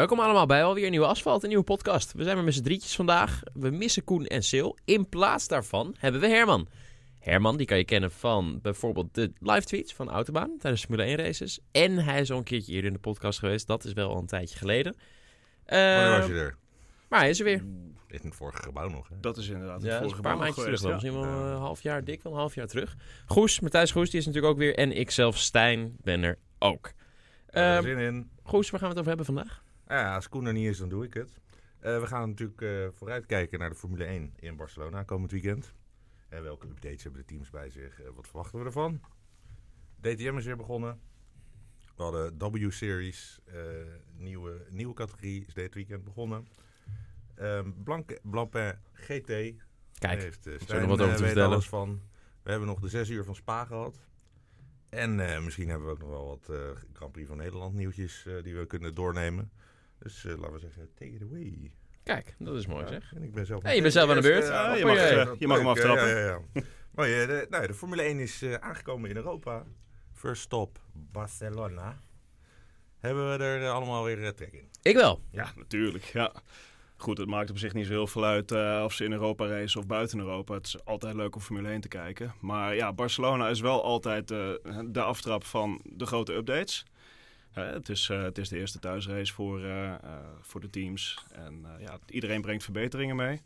Welkom allemaal bij alweer een nieuwe Asfalt, een nieuwe podcast. We zijn weer met z'n drietjes vandaag. We missen Koen en Sil. In plaats daarvan hebben we Herman. Herman, die kan je kennen van bijvoorbeeld de live tweets van Autobaan tijdens Formule 1 races. En hij is al een keertje eerder in de podcast geweest. Dat is wel al een tijdje geleden. Wanneer was Ehm, je er? maar hij is er weer. In het vorige gebouw nog, hè? Dat is inderdaad het dat is vorige een paar maand maandjes terug. geweest, wel. Misschien een half jaar, dik wel een half jaar terug. Goes, Matthijs Goes, die is natuurlijk ook weer. En ikzelf, Stijn, ben er ook. Ehm, zin in. Goes, waar gaan we het over hebben vandaag? Ja, als Koen er niet is, dan doe ik het. Eh, we gaan natuurlijk eh, vooruitkijken naar de Formule 1 in Barcelona komend weekend. En welke updates hebben de teams bij zich? Eh, wat verwachten we ervan? DTM is weer begonnen. We hadden W-Series, eh, nieuwe, nieuwe categorie is dit weekend begonnen. Ehm Blanc, Blancpain GT. Kijk, heeft uh, Stijn nog wat over te eh, vertellen. alles van. We hebben nog de zes uur van Spa gehad. En eh, misschien hebben we ook nog wel wat eh, Grand Prix van Nederland nieuwtjes eh, die we kunnen doornemen. Dus eh, laten we zeggen, take it away. kijk, dat is mooi zeg. En ik ben zelf Hey, je bent zelf aan de beurt. Ja, je mag, eh, je mag hem aftrappen. Ja, ja, ja. Mooi, eh, de, nou, de Formule 1 is eh, aangekomen in Europa. First stop, Barcelona. Hebben we er allemaal weer trek in? Ik wel. Ja, natuurlijk. Ja. Goed, het maakt op zich niet zo heel veel uit eh, of ze in Europa racen of buiten Europa. Het is altijd leuk om Formule 1 te kijken. Maar ja, Barcelona is wel altijd eh, de aftrap van de grote updates. Het, is, eh, het is de eerste thuisrace voor, eh, eh, voor de teams. En eh, ja, iedereen brengt verbeteringen mee.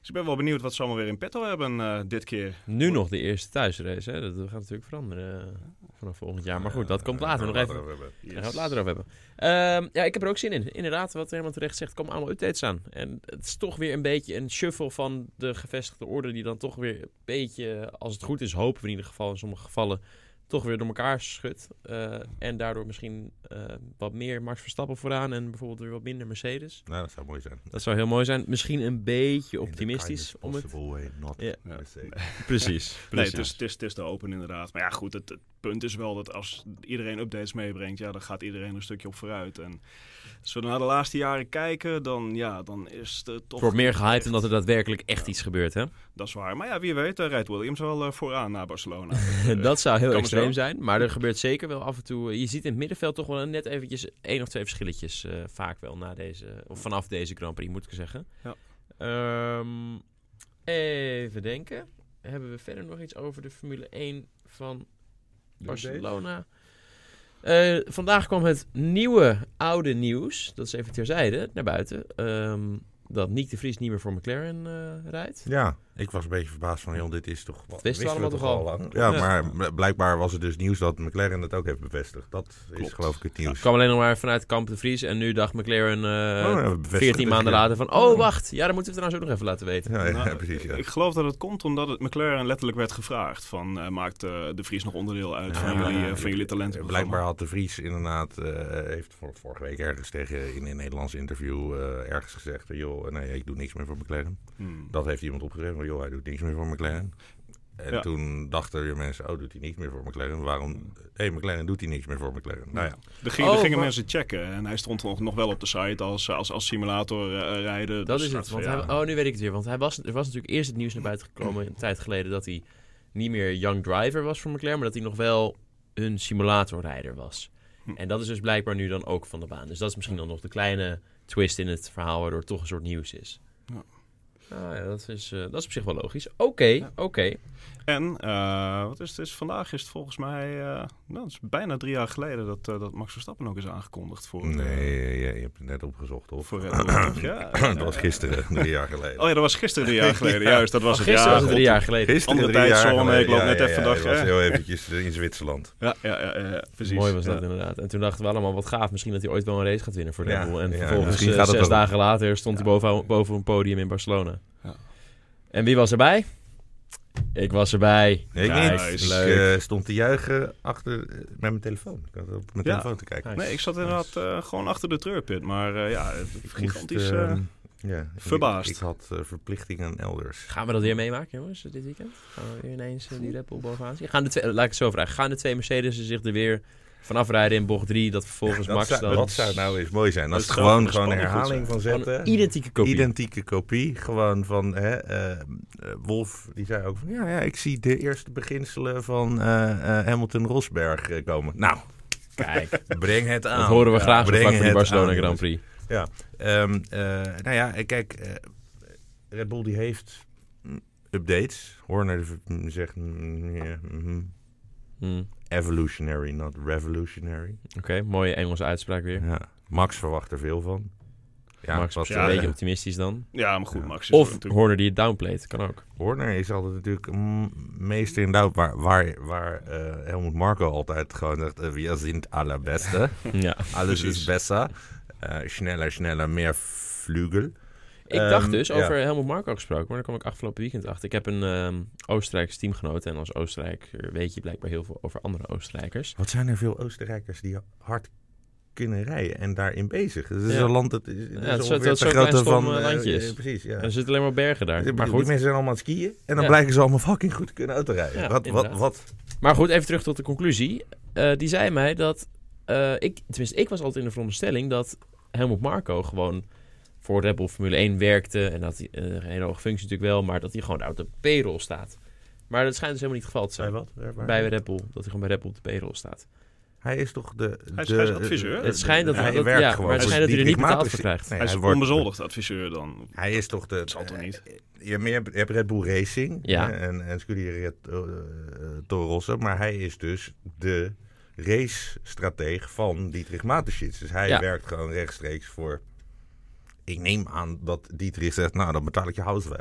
Dus ik ben wel benieuwd wat ze allemaal weer in petto hebben eh, dit keer. Nu nog de eerste thuisrace. Hè? Dat gaat natuurlijk veranderen vanaf volgend jaar. Maar goed, dat komt later nog we even. Daar gaan we het later over hebben. Ehm, ja, ik heb er ook zin in. Inderdaad, wat helemaal terecht zegt, komen allemaal updates aan. En het is toch weer een beetje een shuffle van de gevestigde orde... die dan toch weer een beetje, als het goed is, hopen we in ieder geval in sommige gevallen... toch weer door elkaar schudt. Eh, en daardoor misschien eh, wat meer Max Verstappen vooraan... en bijvoorbeeld weer wat minder Mercedes. Nou, dat zou mooi zijn. Dat zou heel mooi zijn. Misschien een beetje optimistisch. Om het... way, not Ja. Ja. mistake. Precies. Nee, het is, het, is, het is te open inderdaad. Maar ja, goed, het, het punt is wel dat als iedereen updates meebrengt, ja, dan gaat iedereen een stukje op vooruit. En als we naar de laatste jaren kijken, dan, ja, dan is het toch... Het wordt meer gehyped dan dat er daadwerkelijk echt iets gebeurt, hè? Dat is waar. Maar ja, wie weet, eh, rijdt Williams wel eh, vooraan naar Barcelona. dat zou heel extreem zo. zijn. Maar er gebeurt zeker wel af en toe... Je ziet in het middenveld toch wel net eventjes één of twee verschilletjes. eh, vaak wel na deze... Of vanaf deze Grand Prix, moet ik zeggen. Ja. Ehm, even denken. Hebben we verder nog iets over de Formule 1 van Barcelona? Eh, vandaag kwam het nieuwe oude nieuws. Dat is even terzijde, naar buiten. Ehm, dat Nick de Vries niet meer voor McLaren eh, rijdt. Ja, ik was een beetje verbaasd van, joh, dit is toch... wisten we wisten we allemaal toch al? lang? Ja, Ja. maar bl- blijkbaar was het dus nieuws dat McLaren het ook heeft bevestigd. Dat is geloof ik het nieuws. kwam alleen nog maar vanuit Kamp de Vries. En nu dacht McLaren eh, Oh, ja, bevestigd 14 het maanden later van... Oh, wacht. Ja, dan moeten we het trouwens ook nog even laten weten. Ja, ja, Nou, precies. Ja. Ik geloof dat het komt omdat het McLaren letterlijk werd gevraagd van eh, maakt eh, de Vries nog onderdeel uit van, Ja, jullie, eh, ja, van jullie talenten. Blijkbaar had de Vries inderdaad, eh, heeft vor- vorige week ergens tegen in een Nederlands interview eh, ergens gezegd: van, joh, nee, ik doe niks meer voor McLaren. Hmm. Dat heeft iemand opgegeven, joh, hij doet niks meer voor McLaren. En Ja. toen dachten weer mensen: oh, doet hij niks meer voor McLaren? Waarom? Hé, hey, McLaren doet hij niks meer voor McLaren. Nou ja, Er, ging, er Oh, gingen maar- mensen checken en hij stond nog, nog wel op de site als, als, als simulator eh, rijden. Dat Dus is het. Want ja. hij, oh, nu weet ik het weer. Want hij was, er was natuurlijk eerst het nieuws naar buiten gekomen... een tijd geleden dat hij niet meer young driver was voor McLaren... maar dat hij nog wel een simulatorrijder was. Hm. En dat is dus blijkbaar nu dan ook van de baan. Dus dat is misschien dan nog de kleine twist in het verhaal... waardoor het toch een soort nieuws is. Nou ja, dat is, eh, dat is op zich wel logisch. Oké, oké. En eh, wat is het? Is, vandaag is het volgens mij, eh, nou, het is bijna drie jaar geleden dat, eh, dat Max Verstappen ook is aangekondigd voor. nee, je, je hebt het net opgezocht, of? Voor Red Bull, toch? ja. dat was gisteren, drie jaar geleden. Oh ja, dat was gisteren drie jaar geleden. Juist, dat was het. Gisteren ja, was het drie jaar geleden. Gisteren Andere drie jaar tijdzone, geleden. ik loop Ja, net ja, even ja, dag, ik was heel eventjes in Zwitserland. Ja, ja, ja, ja, precies. Mooi was dat inderdaad. En toen dachten we allemaal, wat gaaf. Misschien dat hij ooit wel een race gaat winnen voor Red Ja, Bull. En vervolgens, zes dagen later, stond hij boven, boven een podium in Barcelona. Ja. En wie was erbij? Ik was erbij. Nee, ik Nice. niet. Ik Leuk. eh, stond te juichen achter, eh, met mijn telefoon. Ik had op mijn Ja. telefoon te kijken. Nice. Nee, ik zat inderdaad eh, gewoon achter de treurpit. Maar eh, ja, gigantisch. moest, eh, eh, ja, verbaasd. Ik, ik had eh, verplichtingen elders. Gaan we dat weer meemaken, jongens, dit weekend? Gaan we weer ineens eh, die Red Bull bovenaan zien? Gaan de twee, laat ik het zo vragen. Gaan de twee Mercedes zich er weer vanaf rijden in bocht 3? Dat vervolgens dat, Max zou, dan... dat zou nou eens mooi zijn. Als het gewoon, de gewoon een herhaling van zetten. identieke kopie. Identieke kopie. Gewoon van hè, eh, eh, Wolf, die zei ook van ja, ja, ik zie de eerste beginselen van eh, eh, Hamilton Rosberg eh, komen. Nou, Kijk, breng het aan. dat horen we Ja, graag zo breng vlak voor die het Barcelona aan, Grand. Prix. Ehm, eh, nou ja, kijk, eh, Red Bull die heeft mm, updates. Horner zegt mm, ja, mhm. Hmm. Evolutionary, not revolutionary. Oké, mooie Engelse uitspraak weer. Ja. Max verwacht er veel van. Ja, Max wat, was ja, een beetje optimistisch dan. Ja, maar goed, Ja. Max is Of natuurlijk... Horner die het downplayt, kan ook. Horner is altijd natuurlijk meester in doubt. Waar, waar, waar eh, Helmut Marco altijd gewoon zegt, we zijn allerbeste. ja. Alles Precies. is besser. Eh, sneller, sneller, meer vlugel. Ik Ehm, dacht dus, ja. over Helmut Marko gesproken, maar daar kwam ik afgelopen weekend achter. Ik heb een ehm Oostenrijks teamgenoot en als Oostenrijker weet je blijkbaar heel veel over andere Oostenrijkers. Wat zijn er veel Oostenrijkers die hard kunnen rijden en daarin bezig. Het is Ja. een land dat is, dat is is dat zo'n klein stom, van eh, eh, landje is. eh, precies, ja. Er zitten alleen maar bergen daar. Maar die goed, mensen zijn allemaal aan het skiën en dan Ja. blijken ze allemaal fucking goed te kunnen autorijden. Ja, wat, wat, inderdaad. wat? maar goed, even terug tot de conclusie. Eh, die zei mij dat, ik, tenminste ik was altijd in de veronderstelling dat Helmut Marko gewoon voor Red Bull Formule 1 werkte. En dat hij eh, een hele hoge functie natuurlijk wel, maar dat hij gewoon daar op de payroll staat. Maar dat schijnt dus helemaal niet het geval te Bij zijn. wat? Waar- waar- Bij Red Bull, dat hij gewoon bij Red Bull op de payroll staat. Hij is toch de... Hij is- de- hij is adviseur. Het schijnt dat- hij dat- werkt ja, gewoon maar het schijnt dat hij er niet betaald voor krijgt. Nee, hij is wordt- onbezoldigd adviseur dan. Hij is toch de... Dat zal toch niet? eh, Je, meer, je hebt Red Bull Racing Ja. en, en Scuderia uh, Toro Rosso, maar hij is dus de race-strateeg van Dietrich Mateschitz. Dus hij Ja. werkt gewoon rechtstreeks voor... Ik neem aan dat Dietrich zegt, nou dan betaal ik je huis wel.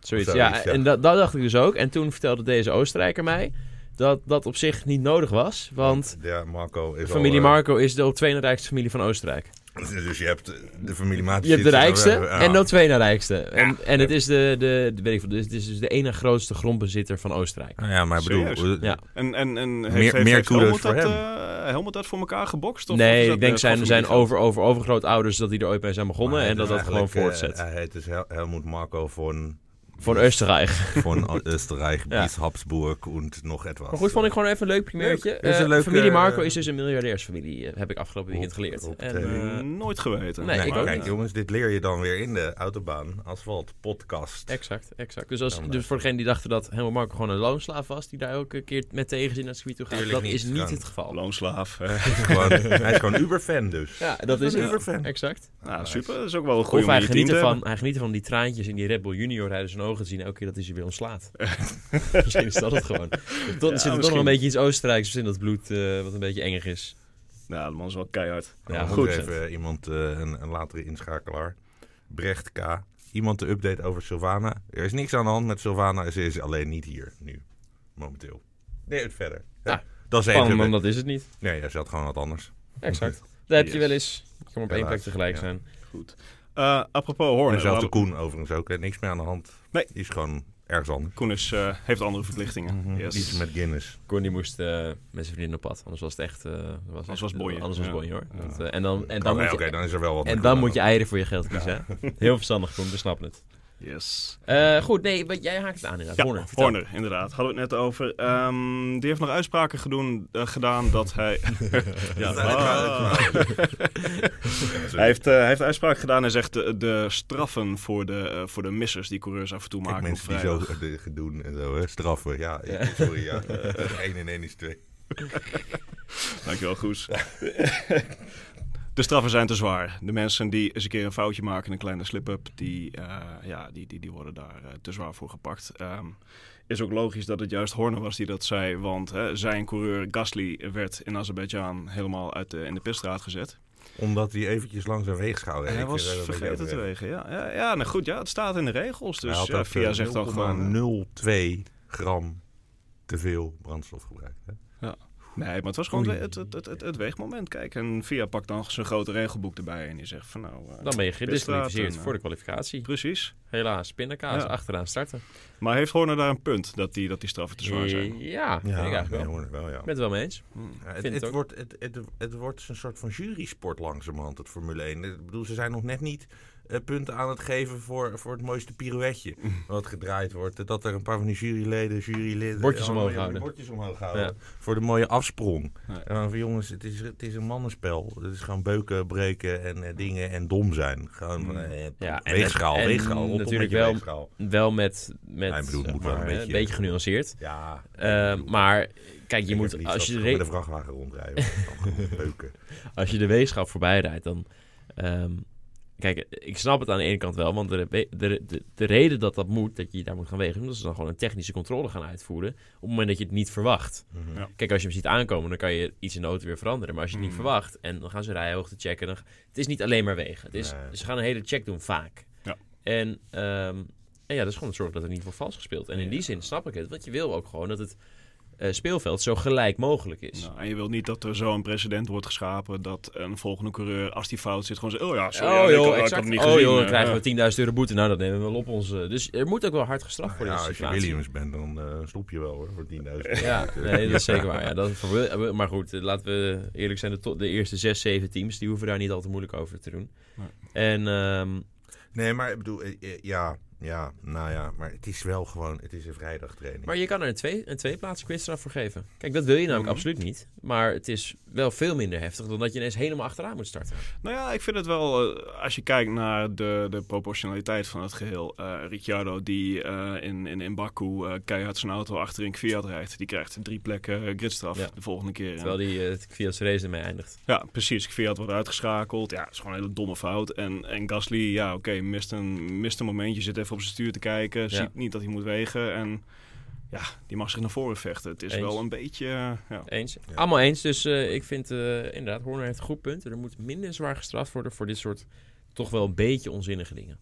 Zoiets, Zoiets, ja. ja. En dat, dat dacht ik dus ook. En toen vertelde deze Oostenrijker mij dat dat op zich niet nodig was. Want ja, Marco is familie al, eh, Marco is de op twee na rijkste familie van Oostenrijk. Dus je hebt de familie Je Mateschitz. hebt de rijkste Ja. en de twee na rijkste. En, Ja. en het is de, de, de, weet ik veel, het is dus de ene grootste grondbezitter van Oostenrijk. Ja, maar ik bedoel... Ja. En, en, en heeft, Meer- heeft, meer heeft Helmut voor dat, hem. eh, Helmut dat voor elkaar gebokst? Of nee, ik denk eh, zijn, zijn over, over, overgrootouders dat die er ooit bij zijn begonnen. En dat dat gewoon voortzet. hij heet dus Hel- Helmut Marco van... Van Oostenrijk. Van Oostenrijk, Ja. bis Habsburg en nog etwas. Maar goed, vond ik gewoon even een leuk primeurtje. Leuk. Eh, leuke, familie Marco eh, is dus een miljardairsfamilie, eh, heb ik afgelopen weekend geleerd. op En, Nooit geweten. Nee, Nee, ik ook kijk niet. jongens, dit leer je dan weer in de autobaan. Asfalt, podcast. Exact, exact. Dus, als, dus voor degenen die dachten dat Helmut Marco gewoon een loonslaaf was, die daar elke keer met tegenzin naar het circuit toe gaat, Tuurlijk dat niet, is niet het geval. Loonslaaf. Gewoon, hij is gewoon Uber-fan dus. Ja, dat is een. Uber-fan. Exact. nou, super. Dat is ook wel een goede Of hij geniet, ervan, hij geniet ervan die traantjes in die Red Bull Junior rijden ogen te zien elke keer dat hij ze weer ontslaat. misschien is dat het gewoon. Tot, er zit er toch nog misschien. een beetje iets Oostenrijks in dat bloed, eh, wat een beetje engig is. Ja, de man is wel keihard. Ja, Ja, goed. Even iemand, eh, een, een latere inschakelaar. Brecht K. Iemand de update over Sylvana. Er is niks aan de hand met Sylvana. Ze is alleen niet hier nu. Momenteel. Nee, het verder. Ja, dat is Spannend, maar dat is het niet. Nee, ja, ze had gewoon wat anders. Exact. Daar heb je Yes. wel eens. Je kan op één plek tegelijk ja. zijn. Goed. Eh, apropos Horner. En dezelfde we- Koen overigens ook. hè. Niks meer aan de hand. Nee. Die is gewoon ergens anders. Koen is, eh, heeft andere verplichtingen. Mhm. Yes. Iets met Guinness. Connie moest eh, met zijn vriendin op pad. Anders was het echt... eh, was Anders echt- was het bonje. Anders was Ja. bonje hoor. Ja. Dat, eh, en dan, en dan, moet Oké, je, dan is er wel wat en dan Koen moet je eieren voor je geld kiezen. hè? Heel verstandig Koen, we snappen het. Yes. Eh, goed, nee, wat, jij haakt het aan inderdaad. Ja, Horner, inderdaad. Hadden we het net over. Ehm, die heeft nog uitspraken gedoen, eh, gedaan dat hij... ja, ah. hij, heeft, eh, hij heeft uitspraak gedaan en zegt de, de straffen voor de, voor de missers die coureurs af en toe Kijk, maken op mensen die zo doen en zo, hè. straffen. Ja, Ja. sorry, ja. 1 en 1 is 2. Dankjewel, Goes. De straffen zijn te zwaar. De mensen die eens een keer een foutje maken, een kleine slip-up, die, eh, ja, die, die, die worden daar eh, te zwaar voor gepakt. Ehm, is ook logisch dat het juist Horner was die dat zei, want hè, zijn coureur Gasly werd in Azerbeidzjan helemaal uit de, in de pitstraat gezet. Omdat hij eventjes langs zijn weegschaal reed. hij was een beetje vergeten te wegen. Ja, ja, ja nou goed, ja, het staat in de regels. Dus ja, VIA eh, zegt dan gewoon... 0,02 gram te veel brandstof gebruikt. Hè? Nee, maar het was gewoon het, het, het, het, het weegmoment. Kijk, en VIA pakt dan zijn grote regelboek erbij en die zegt van nou... eh, Dan ben je gedisqualificeerd eh, voor de kwalificatie. Precies. Helaas, pindakaas, Ja. achteraan starten. Maar heeft Horner daar een punt dat die, dat die straffen te zwaar zijn? Eh, Ja, vind ik eigenlijk nee, wel. wel ja. Ik ben het wel mee eens. Hmm. Ja, het, wordt, het, het, het wordt een soort van jurysport langzamerhand, het Formule 1. Ik bedoel, ze zijn nog net niet eh, punten aan het geven voor, voor het mooiste pirouetje wat gedraaid wordt. Dat er een paar van die juryleden, juryleden... Bordjes omhoog houden. Bordjes omhoog houden. Ja. Voor de mooie afsprong. Ja. En dan van jongens, het is, het is een mannenspel. Het is gewoon beuken, breken en eh, dingen en dom zijn. Gewoon Mm. eh, Ja, weegschaal, en weegschaal. natuurlijk wel- weegschaal. Wel met, met Ja, bedoel, wel een beetje- een beetje genuanceerd. Ja. Eh, bedoel, maar kijk, je ik moet, als je, de een vrachtwagen rondrijden. Beuken. als je de weegschaal voorbij rijdt, dan... ehm, kijk, ik snap het aan de ene kant wel, want de, de, de, de reden dat dat moet, dat je daar moet gaan wegen, is omdat ze dan gewoon een technische controle gaan uitvoeren op het moment dat je het niet verwacht. Mhm. Ja. Kijk, als je hem ziet aankomen, dan kan je iets in de auto weer veranderen. Maar als je het niet Mhm. verwacht en dan gaan ze rijhoogte checken, dan, het is niet alleen maar wegen. Het is, Nee. Ze gaan een hele check doen, vaak. Ja. En, ehm, en ja, dat is gewoon het zorgen dat er niet wordt vals gespeeld. En in die zin snap ik het, want je wil ook gewoon dat het eh, speelveld zo gelijk mogelijk is. Nou, en je wilt niet dat er zo'n precedent wordt geschapen dat een volgende coureur, als die fout zit, gewoon zegt: Oh ja, sorry, ja, oh joh, ik exact. niet oh joh, dan eh, krijgen ja. we 10.000 euro boete. Nou, dat nemen we wel op ons. Dus er moet ook wel hard gestraft worden ja, in als je. Williams bent, dan eh, stop je wel hoor, voor 10.000. Ja, nee, dat is zeker waar. Ja, dat maar goed, laten we eerlijk zijn. De, to- de eerste zes, zeven teams, die hoeven daar niet al te moeilijk over te doen. Nee. En ehm, Nee, maar ik bedoel, ja, ja, nou ja, maar het is wel gewoon, het is een vrijdagtraining. Maar je kan er een twee, een twee plaatsen quizstraf voor geven. Kijk, dat wil je namelijk Mhm. absoluut niet. Maar het is wel veel minder heftig dan dat je ineens helemaal achteraan moet starten. Nou ja, ik vind het wel, eh, als je kijkt naar de, de proportionaliteit van het geheel. eh Ricciardo, die eh, in, in, in Baku eh, keihard zijn auto achterin Kvyat rijdt, die krijgt drie plekken gridstraf Ja. de volgende keer. Terwijl die uh, Fiat's race ermee eindigt. Ja, precies. Kvyat wordt uitgeschakeld. Ja, het is gewoon een hele domme fout. En, en Gasly, ja, oké, mist, een, mist een momentje, zit even op zijn stuur te kijken, Ja. ziet niet dat hij moet wegen en ja, die mag zich naar voren vechten. Het is Eens. wel een beetje, eh, ja. Eens. Ja. Allemaal eens. Dus eh, ik vind eh, inderdaad, Horner heeft een goed punt. Er moet minder zwaar gestraft worden voor dit soort toch wel een beetje onzinnige dingen.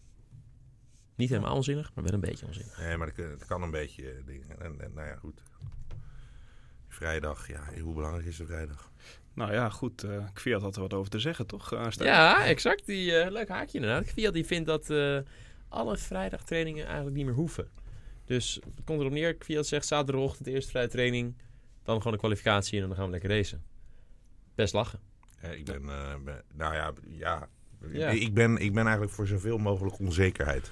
Niet helemaal onzinnig, maar wel een beetje onzinnig. Nee, maar het, kan- een beetje dingen. En, en nou ja, goed. Vrijdag, ja, hoe belangrijk is de vrijdag? Nou ja, goed. eh Kvyat had er wat over te zeggen, toch? Ja, exact. Die, eh, leuk haakje inderdaad. Fiat die vindt dat eh, alle vrijdagtrainingen eigenlijk niet meer hoeven. Dus het komt erop neer, Fiat zegt zaterdagochtend eerst vrije training, dan gewoon een kwalificatie en dan gaan we lekker racen. Best lachen. Eh, ik ben, eh, ben- nou ja, ja. Ja. Ik, ben, ik ben eigenlijk voor zoveel mogelijk onzekerheid.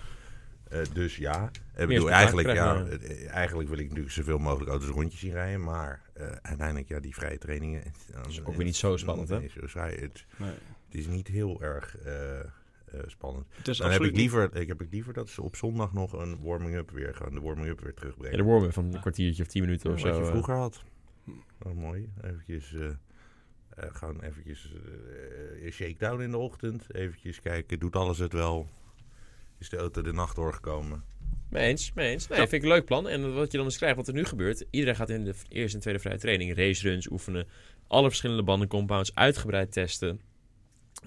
Eh, dus ja, ik bedoel, spektakel eigenlijk, ja, eh, eigenlijk wil ik natuurlijk zoveel mogelijk auto's rondjes zien rijden. Maar eh, uiteindelijk, ja, die vrije trainingen. Dat is ook weer niet zo spannend, hè? Nee, zo saai. Het, Nee. het is niet heel erg eh, eh, spannend. Het is Dan heb ik, liever, ik heb ik liever dat ze op zondag nog een warming-up weer gaan. De warming-up weer Ja, terugbrengen. de warm van een kwartiertje of tien minuten Ja, of wat zo. je eh. vroeger had. Oh, mooi. Eventjes, eh, eh, gewoon eventjes eh, shakedown in de ochtend. Eventjes kijken, doet alles het wel? Is de auto de nacht doorgekomen? Mee eens, mee eens. Nee, Ja. vind ik een leuk plan. En wat je dan eens krijgt, wat er nu gebeurt. Iedereen gaat in de eerste en tweede vrije training raceruns oefenen. Alle verschillende bandencompounds uitgebreid testen.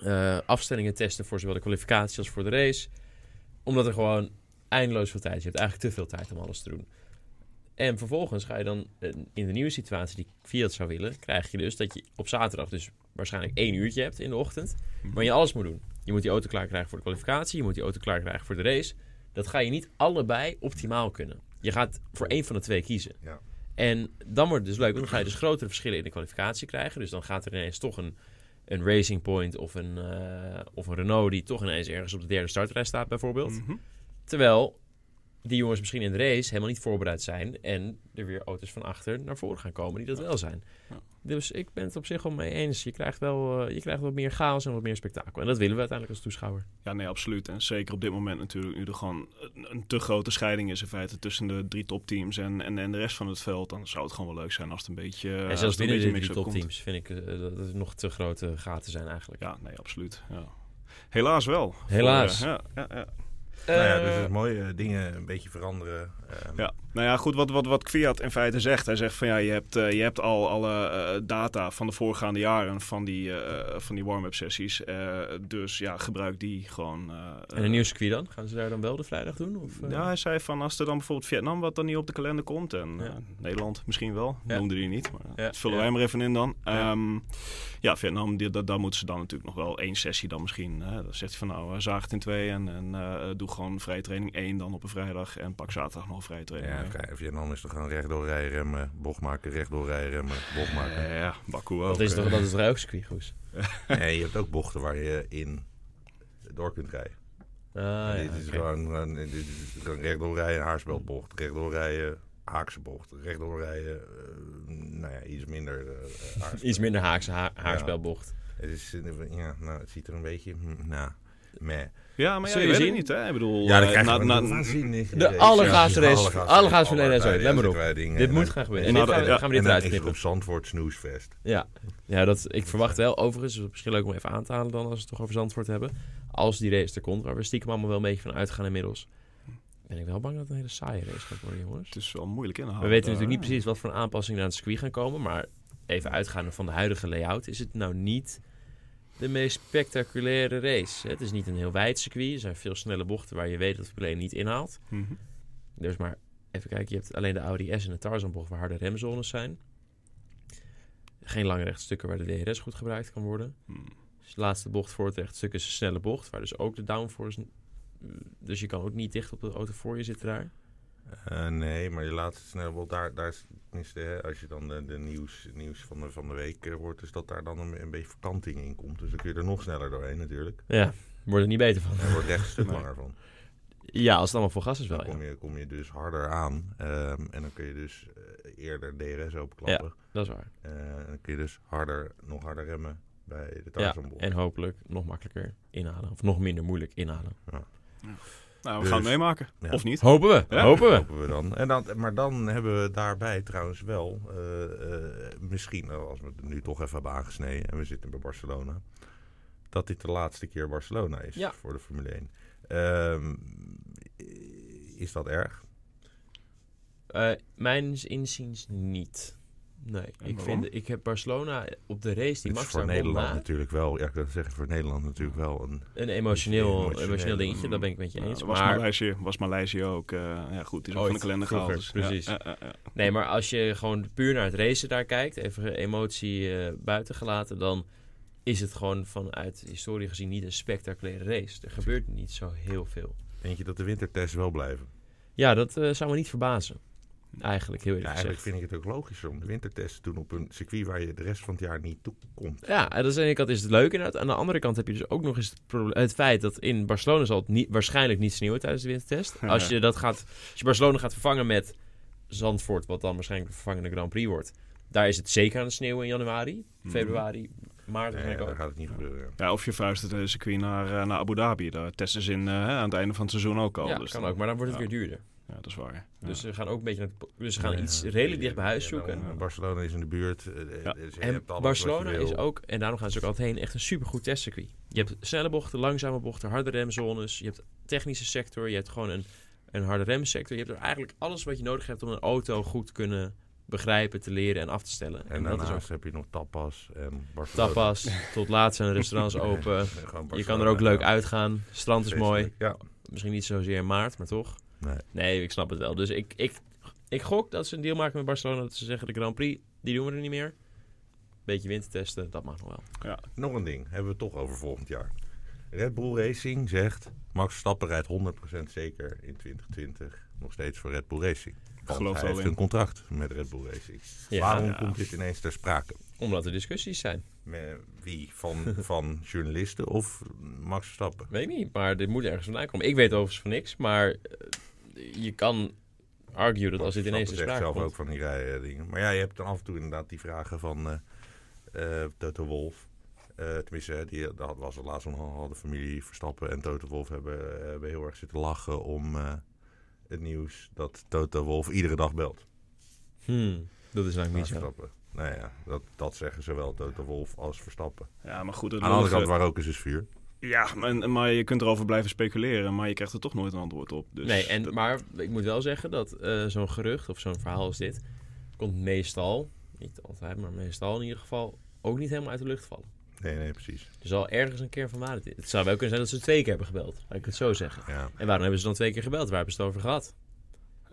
Eh, afstellingen testen voor zowel de kwalificatie als voor de race. Omdat er gewoon eindeloos veel tijd is. Je hebt eigenlijk te veel tijd om alles te doen. En vervolgens ga je dan eh, in de nieuwe situatie die Fiat zou willen, krijg je dus dat je op zaterdag dus waarschijnlijk één uurtje hebt in de ochtend. Maar je alles moet doen. Je moet die auto klaar krijgen voor de kwalificatie. Je moet die auto klaar krijgen voor de race. Dat ga je niet allebei optimaal kunnen. Je gaat voor één van de twee kiezen. Ja. En dan wordt het dus leuk, want dan ga je dus grotere verschillen in de kwalificatie krijgen. Dus dan gaat er ineens toch een, een Racing Point of een, eh, of een Renault die toch ineens ergens op de derde startrij staat bijvoorbeeld. Mhm. Terwijl die jongens misschien in de race helemaal niet voorbereid zijn en er weer auto's van achter naar voren gaan komen die dat wel zijn. Ja. Dus ik ben het op zich wel mee eens. Je krijgt wel eh, je krijgt wat meer chaos en wat meer spektakel. En dat willen we uiteindelijk als toeschouwer. Ja, nee, absoluut. En zeker op dit moment natuurlijk, nu er gewoon een, een te grote scheiding is in feite tussen de drie topteams en, en, en de rest van het veld. Dan zou het gewoon wel leuk zijn als het een beetje. en zelfs het binnen de drie topteams vind ik eh, dat er nog te grote gaten zijn eigenlijk. Ja, nee, absoluut. Ja. Helaas wel. Helaas. Voor, eh, ja, ja, ja. Nou ja, dus Eh, het is mooi, eh, dingen een beetje veranderen. Ehm, Ja, nou ja, goed, wat, wat, wat Kviat in feite zegt. Hij zegt van ja, je hebt, eh, je hebt al alle eh, data van de voorgaande jaren van die, eh, van die warm-up sessies. Dus ja, gebruik die gewoon. en een nieuw circuit dan? Gaan ze daar dan wel de vrijdag doen? Of? Ja, hij zei van als er dan bijvoorbeeld Vietnam wat dan niet op de kalender komt en Ja. Nederland misschien wel, Ja. noemde hij niet, maar Ja, dat vullen wij maar even in dan. Ja. Ja, ja Vietnam, die, dat, daar moeten ze dan natuurlijk nog wel één sessie dan misschien. Hè. Dan zegt hij van nou, zaag het in twee en, en doe gewoon vrije training één dan op een vrijdag en pak zaterdag nog een vrije training. Ja, vrij- Vietnam is toch gewoon rechtdoor rijden, remmen, bocht maken, rechtdoor rijden, remmen, bocht maken. Eh, ja, Baku ook. dat is toch dat is Goes? Nee, je hebt ook bochten waar je in door kunt rijden. Ah, En ja, dit, is oké. gewoon, gewoon- dit is gewoon rechtdoor rijden, haarspeldbocht, rechtdoor rijden, haakse bocht, rechtdoor rijden, eh, nou ja, iets minder eh. Iets minder haakse ha haarspelbocht. Het, is, ja, nou, het ziet er een beetje, hm, nou, meh. Ja, maar ja, je je weet het zien? niet, hè? Ik bedoel, Ja, dan eh, krijg je na- na- een waanzinnige De allergaafste race. Allergaafste. Let maar op. Dit en moet dan- gaan gebeuren. en dit gaan, we- ja, gaan we dit En dan eruit is het knippen. op Zandvoort snoesfest. Ja, ja dat, ik verwacht wel. Overigens, is het misschien leuk om even aan te halen dan als we het toch over Zandvoort hebben. Als die race er komt, waar we stiekem allemaal wel een beetje van uitgaan inmiddels. Ben ik wel bang dat het een hele saaie race gaat worden, jongens. Het is wel moeilijk inhouden. We weten daar, natuurlijk niet hè? precies wat voor aanpassingen naar het circuit gaan komen. Maar even uitgaande van de huidige layout is het nou niet de meest spectaculaire race. Het is niet een heel wijd circuit. Er zijn veel snelle bochten waar je weet dat 1 niet inhaalt. Mhm. Dus maar even kijken, je hebt alleen de Audi S en de Tarzanbocht waar harde remzones zijn. Geen lange rechtstukken waar de DRS goed gebruikt kan worden. Hmm. Dus de laatste bocht voor het rechtstuk is een snelle bocht, waar dus ook de downforce... Dus je kan ook niet dicht op de auto voor je zitten daar. Eh, nee, maar je laatste snel, wel daar, daar is tenminste, als je dan de, de nieuws, nieuws van, de, van de week eh, hoort, is dat daar dan een, een beetje verkanting in komt. Dus dan kun je er nog sneller doorheen natuurlijk. Ja, wordt er niet beter van. Er wordt echt een stuk langer van. Ja, als het allemaal vol gas is wel, Dan ja. kom je, kom je dus harder aan ehm, en dan kun je dus eh, eerder DRS openklappen. Dat is waar. Eh, en dan kun je dus harder, nog harder remmen bij de Ja, Tarzanbocht. en hopelijk nog makkelijker inhalen. Of nog minder moeilijk inhalen. Nou, we Dus- gaan het meemaken. Ja. Of niet. Hopen we, Ja. hopen we. Hopen we dan. En dan. Maar dan hebben we daarbij trouwens wel, eh, eh, misschien eh, als we het nu toch even hebben aangesneden en we zitten bij Barcelona, dat dit de laatste keer Barcelona is Ja. voor de Formule 1. Ehm, is dat erg? Eh mijn inziens niet. Nee, ik, waarom? vind, ik heb Barcelona op de race die Max voor daar Nederland na, natuurlijk wel, ja, ik wil zeggen, voor Nederland natuurlijk wel een. een emotioneel, Emotioneel, emotioneel dingetje. Dat ben ik met je eens. was maar Maleisië, was Maleisië ook. eh, ja, goed, die is ook van de kalender gehaald. Dus, precies. ja, ja, ja. Nee, maar als je gewoon puur naar het racen daar kijkt, even emotie eh, buiten gelaten, dan is het gewoon vanuit historie gezien niet een spectaculaire race. Er gebeurt niet zo heel veel. Denk je dat de wintertests wel blijven? Ja, dat eh, zou me niet verbazen. Eigenlijk, heel Ja, eerlijk eigenlijk gezegd. vind ik het ook logischer om de wintertests te doen op een circuit waar je de rest van het jaar niet toe komt. Ja, en dat is aan de ene kant is het leuk inderdaad. Aan de andere kant heb je dus ook nog eens het, het feit dat in Barcelona zal het niet, waarschijnlijk niet sneeuwen tijdens de wintertest. Als je, dat gaat, als je Barcelona gaat vervangen met Zandvoort, wat dan waarschijnlijk de vervangende Grand Prix wordt. Daar is het zeker aan het sneeuwen in januari, Mhm. februari, maart Nee, waarschijnlijk daar gaat het niet gebeuren. ja. Ja, of je vuist het hele circuit naar, eh, naar Abu Dhabi. Daar testen ze in, eh, aan het einde van het seizoen ook al. Ja, dus kan dan- ook, maar dan wordt het ja. weer duurder. Ja, dat is waar. Ja. Dus ze gaan ook een beetje naar het- dus ze gaan Ja, iets ja. redelijk dicht bij huis Ja, zoeken. dan, eh, Barcelona is in de buurt. eh, eh, Ja. dus En Barcelona is ook, en daarom gaan ze ook altijd heen, echt een supergoed testcircuit. Je hebt snelle bochten, langzame bochten, harde remzones. Je hebt technische sector, je hebt gewoon een, een harde remsector. Je hebt er eigenlijk alles wat je nodig hebt om een auto goed te kunnen begrijpen, te leren en af te stellen. En dat is ook heb je nog tapas en Barcelona. tapas, tot laat zijn de restaurants open. Je kan er ook leuk ja. uitgaan. Strand is mooi. Ja. Misschien niet zozeer in maart, maar toch? Nee. Nee, ik snap het wel. Dus ik, ik, ik gok dat ze een deal maken met Barcelona. Dat ze zeggen de Grand Prix, die doen we er niet meer. Beetje wintertesten, dat mag nog wel. Nog een ding, hebben we het toch over volgend jaar. Red Bull Racing zegt, Max Verstappen rijdt 100% zeker in 2020 nog steeds voor Red Bull Racing. Want geloof hij heeft in. een contract met Red Bull Racing. Ja, Waarom ja. komt dit ineens ter sprake? Omdat er discussies zijn. Met wie? Van, van journalisten of Max Verstappen? Weet niet, maar dit moet ergens vandaan komen. Ik weet overigens van niks, maar eh, je kan argue dat als dit ineens zegt sprake zelf komt... ook van die rijen dingen. Maar ja, je hebt dan af en toe inderdaad die vragen van eh eh, Toto Wolf. Eh, tenminste, die, dat was het laatst al de familie Verstappen en Toto Wolf hebben, eh, hebben heel erg zitten lachen om eh, het nieuws dat Toto Wolf iedere dag belt. Hmm, dat is eigenlijk niet zo. Nou ja, dat, dat zeggen zowel Toto Wolf als Verstappen. Ja, maar goed. Het Aan de andere kant, waar ook is, is vuur. Ja, maar, maar je kunt erover blijven speculeren, maar je krijgt er toch nooit een antwoord op. Dus nee, en, dat- maar ik moet wel zeggen dat eh, zo'n gerucht of zo'n verhaal als dit... komt meestal, niet altijd, maar meestal in ieder geval... ook niet helemaal uit de lucht vallen. Nee, nee, precies. Er zal ergens een keer van waarheid in. Het zou wel kunnen zijn dat ze twee keer hebben gebeld. Laat ik het zo zeggen. Ja. En waarom hebben ze dan twee keer gebeld? Waar hebben ze het over gehad?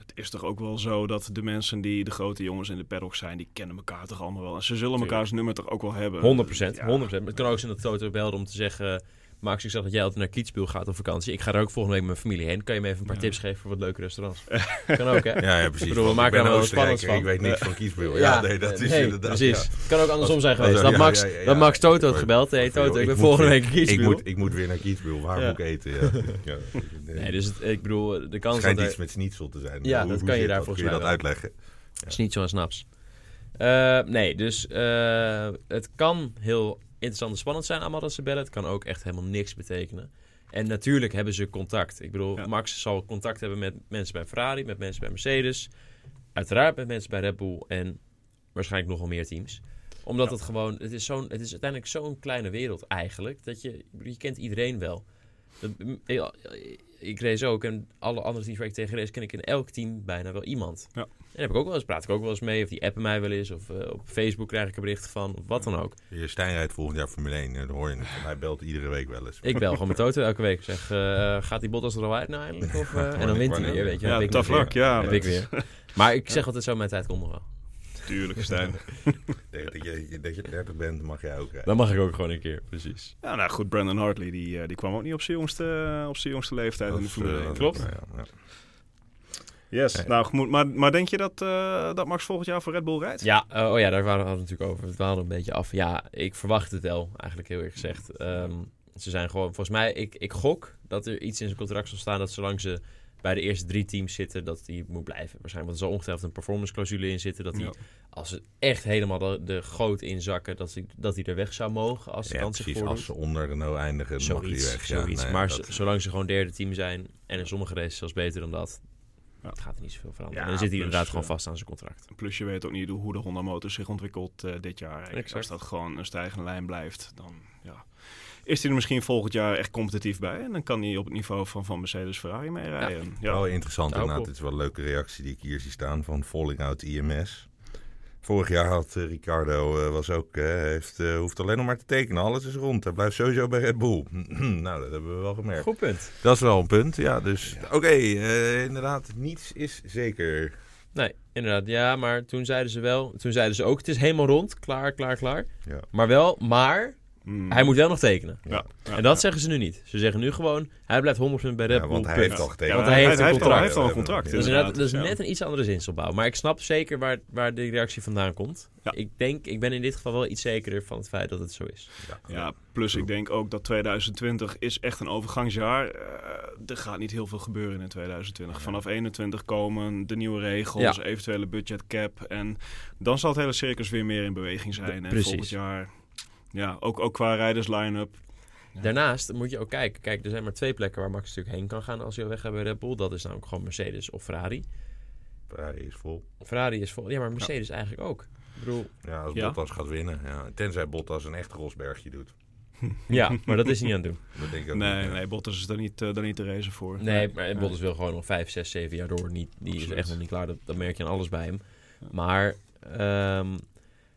Het is toch ook wel zo dat de mensen die de grote jongens in de paddock zijn, die kennen elkaar toch allemaal wel. En ze zullen elkaars nummer toch ook wel hebben. 100 procent. Ja. 100 Het kan ook zijn dat Toto belde om te zeggen... Max, ik zag dat jij altijd naar Kietsbiel gaat op vakantie. Ik ga er ook volgende week met mijn familie heen. Kan je me even een paar Ja. tips geven voor wat leuke restaurants? kan ook, hè? Ja, ja, precies. Ik bedoel, we maken ben er wel spannends van. Ik weet niks van kiesbril. Ja, nee, dat is nee, inderdaad... precies. kan ook andersom zijn geweest. Dat ja, Max, ja, ja, dat. Max Toto had gebeld. Hey voor- Toto, ik ik ben volgende week in Ik Kietsbiel. moet, ik moet weer naar Kiesbril. Waar Ja. moet ik eten? Ja. Ja. Nee, dus het, ik bedoel, de kans schijnt dat iets met schnitzel te zijn. Ja, Hoe- dat hoe kan je daar dat? volgens mij dat uitleggen? is niet zo'n snaps. Eh, nee, dus eh, het kan heel interessant en spannend zijn allemaal dat ze bellen. Het kan ook echt helemaal niks betekenen. En natuurlijk hebben ze contact. Ik bedoel, Ja. Max zal contact hebben met mensen bij Ferrari, met mensen bij Mercedes. Uiteraard met mensen bij Red Bull en waarschijnlijk nog wel meer teams. Omdat Ja. het gewoon, het is, zo'n, het is uiteindelijk zo'n kleine wereld eigenlijk, dat je, je kent iedereen wel. Dat, ik, ik race ook en alle andere teams waar ik tegen race, ken ik in elk team bijna wel iemand. Ja. En heb ik ook wel eens, praat ik ook wel eens mee, of die appen mij wel eens, of eh, op Facebook krijg ik er berichten van, of wat dan ook. Je Stijn rijdt volgend jaar Formule 1. Dan hoor je het. Hij belt iedere week wel eens. Ik bel gewoon met Toto elke week. Zeg, eh, gaat die Bottas er al uit nou eindelijk? Of, eh, en dan wint hij weer, weet je. Ja, Heb ik luck, ja, Heb dat- ik weer. Maar ik zeg altijd zo, mijn tijd komt nog wel. Tuurlijk, Stijn. Dat je, dat je 30 bent, mag jij ook rijden. Dan mag ik ook gewoon een keer, precies. ja, nou goed, Brandon Hartley die, eh, die kwam ook niet op zijn jongste, op zijn jongste leeftijd in de Dat Formule eh, 1. klopt. nou ja, ja. Yes, nou goed, maar, maar denk je dat, eh, dat Max volgend jaar voor Red Bull rijdt? Ja, eh, oh ja, daar waren we het natuurlijk over. We dwaalden een beetje af. Ja, ik verwacht het wel, eigenlijk heel eerlijk gezegd. Ehm, ze zijn gewoon, volgens mij, ik, ik gok dat er iets in zijn contract zal staan dat zolang ze bij de eerste drie teams zitten, dat die moet blijven. Waarschijnlijk, want er zal ongetwijfeld een performance clausule in zitten, dat hij, Ja. als ze echt helemaal de, de goot inzakken, dat hij, dat hij er weg zou mogen als de Ja, kans precies. voordoet. Als ze onder Renault eindigen, dan mag die weg. Zoiets. maar dat- zolang ze gewoon derde team zijn en in sommige races zelfs beter dan dat, Ja. het gaat er niet zoveel veranderen. Ja, en dan zit hij inderdaad eh, gewoon vast aan zijn contract. Plus je weet ook niet hoe de Honda motor zich ontwikkelt eh, dit jaar. Exact. Als dat gewoon een stijgende lijn blijft, dan ja, is hij er misschien volgend jaar echt competitief bij. En dan kan hij op het niveau van, van Mercedes Ferrari meerijden. Ja. Wel interessant Daar ook inderdaad. Het is wel een leuke reactie die ik hier zie staan van Falling Out IMS. Vorig jaar had eh, Ricardo, eh, was ook, eh, heeft, hoeft alleen nog maar te tekenen. Alles is rond. Hij blijft sowieso bij Red Bull. nou, dat hebben we wel gemerkt. Goed punt. Dat is wel een punt, ja. Dus oké, inderdaad, niets is zeker. Nee, inderdaad. Ja, maar toen zeiden ze wel, toen zeiden ze ook, het is helemaal rond, klaar, klaar, klaar. Ja. Maar wel, maar Mm. hij moet wel nog tekenen. Ja. Ja. En dat zeggen ze nu niet. Ze zeggen nu gewoon, hij blijft 100% bij Red Ja, Bull. want hij heeft al Ja, getekend. want hij heeft een al- contract. hij heeft al een contract. Dat is, inderdaad. inderdaad, dat is Ja. net een iets andere zinsopbouw. Maar ik snap zeker waar, waar de reactie vandaan komt. Ja. Ik denk, ik ben in dit geval wel iets zekerder van het feit dat het zo is. Ja, plus ik denk ook dat 2020 is echt een overgangsjaar. Eh, er gaat niet heel veel gebeuren in 2020. Vanaf 21 komen de nieuwe regels, Ja. eventuele budgetcap. En dan zal het hele circus weer meer in beweging zijn. En Precies. volgend jaar, ja, ook, ook qua rijders line-up. Ja. Daarnaast moet je ook kijken. Kijk, er zijn maar twee plekken waar Max natuurlijk heen kan gaan als hij al weg gaat bij Red Bull. Dat is namelijk gewoon Mercedes of Ferrari. Ferrari is vol. Ferrari is vol. Ja, maar Mercedes eigenlijk ook. Ik bedoel, Ja, als Ja. Bottas gaat winnen. Ja. Tenzij Bottas een echt Rosbergje doet. ja, maar dat is niet aan het doen. Dat denk ik ook Nee, niet, nee, Bottas is daar niet, eh, daar niet te racen voor. Nee, maar Bottas wil gewoon nog 5, 6, 7 jaar door. Niet, die is echt nog niet klaar. Dat, dat merk je aan alles bij hem. Maar, ehm,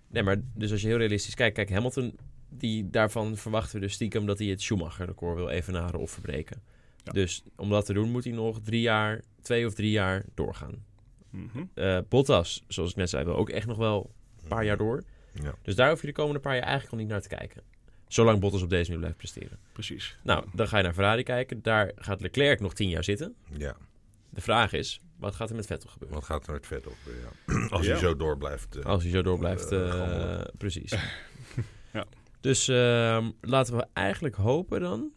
nee, maar dus als je heel realistisch kijkt. Kijk, Hamilton, die, daarvan verwachten we dus stiekem dat hij het Schumacher-record wil evenaren of verbreken. Ja. Dus om dat te doen moet hij nog drie jaar, twee of drie jaar doorgaan. Mhm. Eh, Bottas, zoals ik net zei, wil ook echt nog wel een paar jaar door. Ja. Dus daar hoef je de komende paar jaar eigenlijk al niet naar te kijken. Zolang Bottas op deze manier blijft presteren. Precies. Nou, dan ga je naar Ferrari kijken. Daar gaat Leclerc nog tien jaar zitten. Ja, De vraag is, wat gaat er met Vettel gebeuren? wat gaat er met Vettel gebeuren? Ja. Als Ja. hij zo door blijft. eh, Als hij zo door blijft. Eh, eh, precies. Ja. Dus ehm, laten we eigenlijk hopen dan,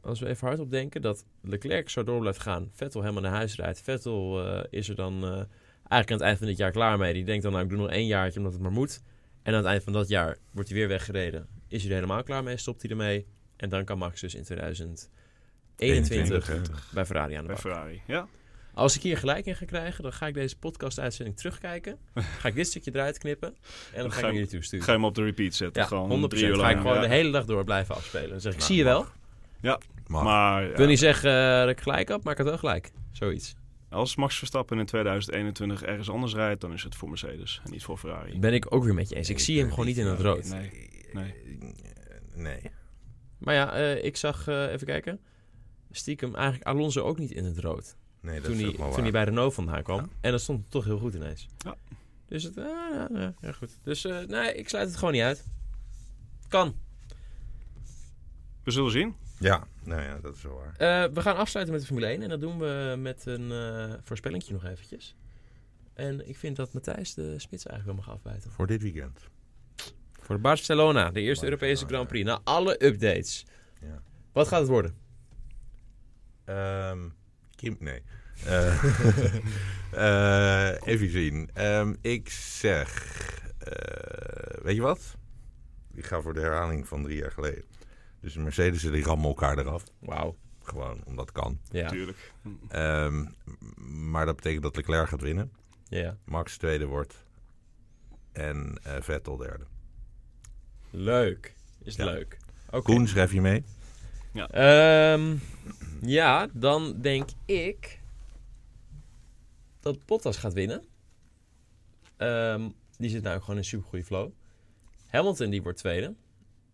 als we even hardop denken, dat Leclerc zo door blijft gaan. Vettel helemaal naar huis rijdt. Vettel eh, is er dan eh, eigenlijk aan het eind van dit jaar klaar mee. Die denkt dan, nou ik doe nog één jaartje omdat het maar moet. En aan het eind van dat jaar wordt hij weer weggereden. Is hij er helemaal klaar mee, stopt hij ermee. En dan kan Max dus in 2021 21, bij Ferrari aan de Bij bak. Ferrari, ja. Als ik hier gelijk in ga krijgen, dan ga ik deze podcast-uitzending terugkijken. Ga ik dit stukje eruit knippen. En dan Dan ga ga ik je- jullie toesturen. Ga je hem op de repeat zetten. Ja, gewoon 100%. drie uur Ga ik gewoon ja. de hele dag door blijven afspelen. Dan zeg ik, Nou, zie je wel. Mag. Maar Ik ja, wil niet zeggen eh, dat ik gelijk had, maar ik had wel gelijk. Zoiets. als Max Verstappen in 2021 ergens anders rijdt, dan is het voor Mercedes en niet voor Ferrari. Ben ik ook weer met je eens. Ik zie hem gewoon niet in het rood. Nee, nee. Nee. Maar ja, eh, ik zag, eh, even kijken. Stiekem eigenlijk Alonso ook niet in het rood. Nee, dat Toen is hij, toen waar. hij bij Renault vandaan kwam. Ja. En dat stond toch heel goed ineens. Ja. Dus het, eh, ja, ja, ja, goed. Dus eh, nee, ik sluit het gewoon niet uit. Kan. We zullen zien. Ja, nou ja, dat is wel waar. Eh, we gaan afsluiten met de Formule 1 en dat doen we met een eh voorspellingje nog eventjes. En ik vind dat Matthijs de spits eigenlijk wel mag afbijten. Voor dit weekend. Voor de Barcelona, de eerste Barcelona, Europese Grand ja. Prix. Na alle updates. Ja. Wat gaat het worden? Ehm, Kim, nee. Eh, eh, even zien. Ehm, ik zeg, eh, weet je wat? Ik ga voor de herhaling van drie jaar geleden. Dus de Mercedes die rammen elkaar eraf. Wauw. Gewoon, omdat het kan. Ja. Natuurlijk. Ehm, maar dat betekent dat Leclerc gaat winnen. ja. Max tweede wordt. En eh, Vettel derde. Leuk. Is Ja. leuk. Oké. Koen, schrijf je mee? Ehm, ja, dan denk ik dat Bottas gaat winnen. Ehm, die zit nou gewoon in een supergoeie flow. Hamilton die wordt tweede.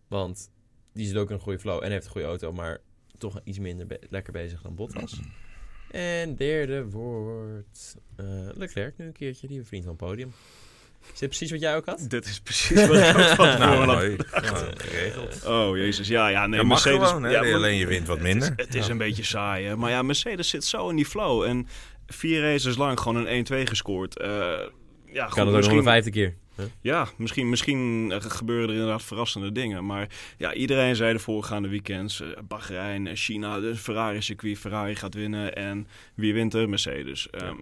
Want die zit ook in een goede flow en heeft een goede auto, maar toch iets minder lekker bezig dan Bottas. En derde wordt eh, Leclerc nu een keertje, die vriend van het podium. Is dit precies wat jij ook had? Dit is precies wat ik ook Nou, had. mooi. Geregeld. Oh, jezus. Ja, ja, nee, Dat mag Mercedes... gewoon, hè? ja, maar- Alleen je wint wat minder. Het is, het is Ja. een beetje saai, hè? Maar ja, Mercedes zit zo in die flow. En vier races lang gewoon een 1-2 gescoord. Eh, ja, goed, Kan het ook nog misschien, een vijfde keer. ja, misschien, misschien gebeuren er inderdaad verrassende dingen. Maar ja, iedereen zei de voorgaande weekends... eh, Bahrein, eh, China, de Ferrari-circuit. Ferrari gaat winnen. En wie wint er? Mercedes. Ehm,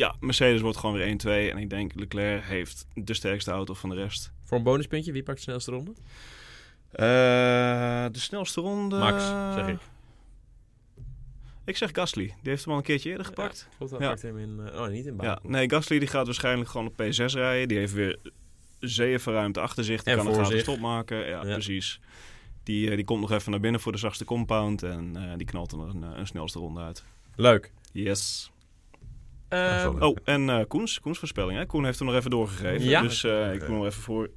ja, Mercedes wordt gewoon weer 1-2. En ik denk Leclerc heeft de sterkste auto van de rest. Voor een bonuspuntje, wie pakt de snelste ronde? Eh, de snelste ronde... Max, zeg ik. Ik zeg Gasly. Die heeft hem al een keertje eerder gepakt. Ja, klopt, hij Ja. pakt hem in... eh, oh, niet in Ja, Baku. nee, Gasly die gaat waarschijnlijk gewoon op P6 rijden. Die heeft weer zeven ruimte achter zich. Die En kan een stop maken. Ja, Ja. precies. Die, eh, die komt nog even naar binnen voor de zachtste compound. En die knalt er een, een snelste ronde uit. Leuk. Yes. Ehm. Oh, en eh Koens, Koens voorspelling. Hè? Koen heeft hem nog even doorgegeven. Ja. Dus eh, ik doe nog even voor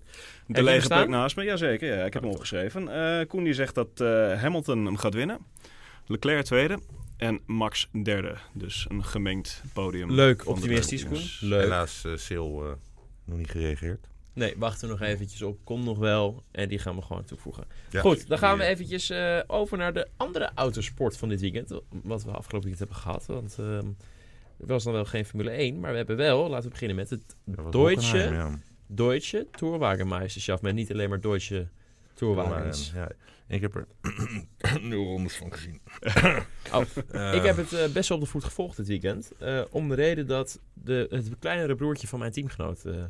de lege plek naast me. Jazeker, ja, ik heb hem opgeschreven. Eh, Koen die zegt dat eh, Hamilton hem gaat winnen. Leclerc tweede. En Max derde. Dus een gemengd podium. Leuk, optimistisch Koen. Leuk. Helaas, Sil eh, nog niet gereageerd. Nee, wachten we nog eventjes op. Komt nog wel. En die gaan we gewoon toevoegen. Ja, Goed, dan gaan we eventjes eh, over naar de andere autosport van dit weekend. Wat we afgelopen weekend hebben gehad. Want er was dan wel geen Formule 1. Maar we hebben wel, laten we beginnen met het Deutsche, ja. Deutsche Tourwagenmeisterschaft. Met niet alleen maar Deutsche Tourwagens. Ja, ik heb er nul rondes van gezien. Oh, Eh, Ik heb het eh, best wel op de voet gevolgd dit weekend. eh, om de reden dat de, het kleinere broertje van mijn teamgenoot eh,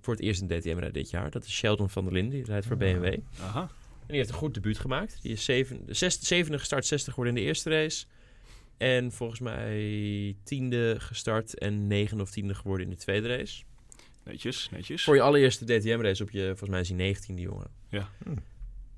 voor het eerst in DTM rijdt dit jaar. Dat is Sheldon van der Linden, die rijdt voor BMW. En Aha. die heeft een goed debuut gemaakt. Die is zeven, zes, zevende gestart, 60 geworden in de eerste race. En volgens mij tiende gestart en negende of tiende geworden in de tweede race. Netjes, netjes. Voor je allereerste DTM-race op je, volgens mij is hij 19, die jongen. Ja. Hm.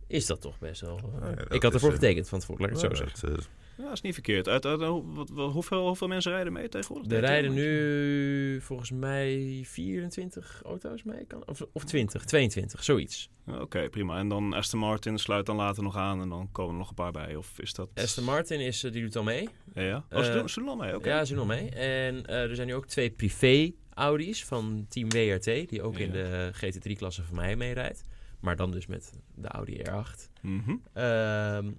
Is dat toch best wel... eh, ik had ervoor eh, getekend van tevoren, laat ik het zo zeggen. dat, Ja, is niet verkeerd. Uit, uit, wat, wat- hoeveel, hoeveel mensen rijden mee tegenwoordig? Er rijden nu volgens mij 24 auto's mee. Kan, of, of 20, 22, zoiets. Oké, prima. En dan Aston Martin sluit dan later nog aan en dan komen er nog een paar bij. Of is dat... Aston Martin is, eh, die doet al mee. Ja, ja. Oh, ze Eh, doen, ze doen al mee, oké. Ja, ze doen al mee. En eh, er zijn nu ook twee privé Audi's van Team WRT. Die ook in de GT3-klasse van mij meerijdt. Maar dan dus met de Audi R8. Mhm. Ehm,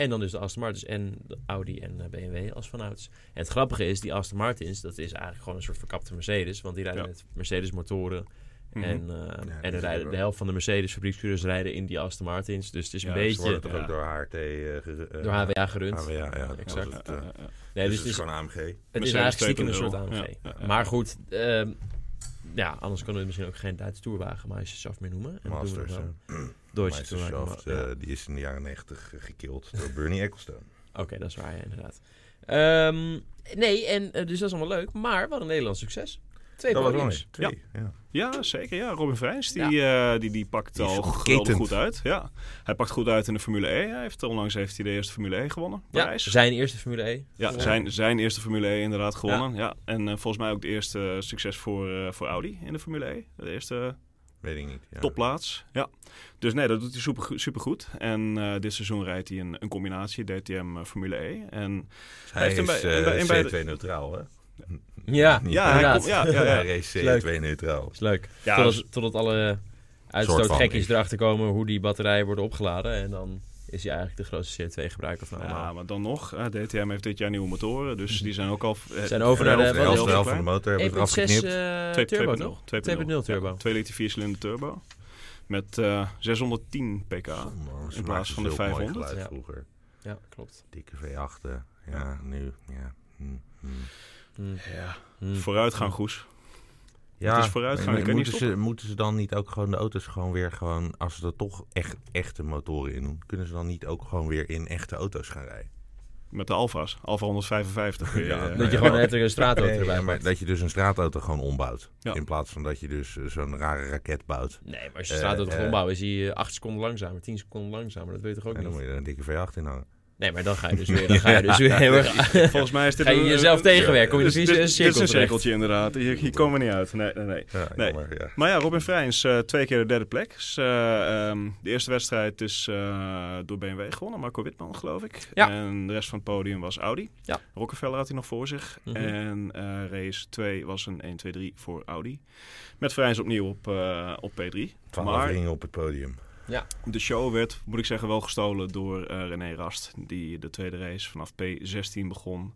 en dan dus de Aston Martins en de Audi en eh, BMW als vanouds. En het grappige is, die Aston Martins, dat is eigenlijk gewoon een soort verkapte Mercedes. Want die rijden Ja. met Mercedes motoren. Mhm. En, eh, die en er rijden, de helft van de Mercedes fabriekscoureurs rijden in die Aston Martins. Dus het is een Ja, Ze beetje worden toch ja. ook door HRT... eh, ge- eh, door HWA gerund. HWA, ja. Exact. is het, eh, Ja, ja, ja. Nee, dus dus het is het is, gewoon AMG. het is Mercedes eigenlijk stiekem een 2.0. soort AMG. Ja, ja, ja. Maar goed, ehm, ja, anders kunnen we het misschien ook geen Duitse Tourwagenmeisterschaft meer noemen. En dat doen we Eh, Deutsche Meisterschaft, eh, die is in de jaren 90 gekild door Bernie Ecclestone. Oké, dat is waar, ja, inderdaad. Ehm, nee, en, eh, dus dat is allemaal leuk. Maar wat een Nederlands succes. Twee Dat podiums. ja. Ja, zeker. Ja, Robin Vrijns, die, eh, die, die pakt Die al goed geweldig goed uit. Ja. Hij pakt goed uit in de Formule E. Hij heeft, onlangs heeft hij de eerste Formule E gewonnen. Ja, zijn eerste Formule E. Ja, zijn, zijn eerste Formule E inderdaad gewonnen. Ja. En eh, volgens mij ook de eerste succes voor, eh, voor Audi in de Formule E. De eerste Weet ik niet. Ja. topplaats. Ja. Dus nee, dat doet hij super, super goed. En eh, dit seizoen rijdt hij een, een combinatie DTM eh, Formule E. En Hij heeft is bij- eh, bij de- C2-neutraal, hè? Ja, ja, hij inderdaad. komt, ja, ja, ja. Hij race Leuk. C2-neutraal. is leuk. Ja, totdat, dus- totdat alle uitstootgekjes erachter komen hoe die batterijen worden opgeladen. En dan is hij eigenlijk de grootste CO2-gebruiker van ja, allemaal. maar dan nog. eh, DTM heeft dit jaar nieuwe motoren. Dus die zijn ook al... eh, Zijn over naar de- De het? helft van de motor hebben we eraf 1.6 geknipt. eh, Twee- turbo, 2.0, toch? 2.0 turbo. Ja, 2 liter 4 cilinder turbo. Met eh 610 pk. Zonde, in plaats van de zulk mooi 500. geluid Ja. vroeger. Ja, klopt. Dikke V8'en. Ja, nu. Ja. Hm, Ja. hm. Vooruitgang, Goes. Ja, is vooruitgang, maar je kan niet moeten, ze, moeten ze dan niet ook gewoon de auto's gewoon weer gewoon, als ze er toch echt echte motoren in doen, kunnen ze dan niet ook gewoon weer in echte auto's gaan rijden? Met de Alfa's. Alfa 155. kun je, Ja, eh, Dat je ja. gewoon net een straatauto erbij ja, maar dat je dus een straatauto gewoon ombouwt. Ja. In plaats van dat je dus eh, zo'n rare raket bouwt. Nee, maar als je Eh, straatauto gaat ombouwen, is hij eh, 8 seconden langzamer, 10 seconden langzamer. Dat weet je toch ook En dan niet? moet je er een dikke V8 in hangen. Nee, maar dan ga je dus weer, dan ga je dus weer heel erg... Volgens mij is dit Ga je een- jezelf tegenwerken? Kom je Dit dus in dit- is een terecht? cirkeltje inderdaad. Hier, hier komen we niet uit. Nee, nee, nee. Ja, Nee. jammer, ja. Maar ja, Robin Freins, eh, twee keer de derde plek. Dus, eh, ehm, de eerste wedstrijd is eh, door BMW gewonnen, Marco Witman geloof ik. Ja. En de rest van het podium was Audi. Ja. Rockefeller had hij nog voor zich. Mhm. En eh, race 2 was een 1-2-3 voor Audi. Met Freins opnieuw op, eh, op P3. Twaalf Maar op het podium. De show werd, moet ik zeggen, wel gestolen door eh, René Rast. Die de tweede race vanaf P16 begon.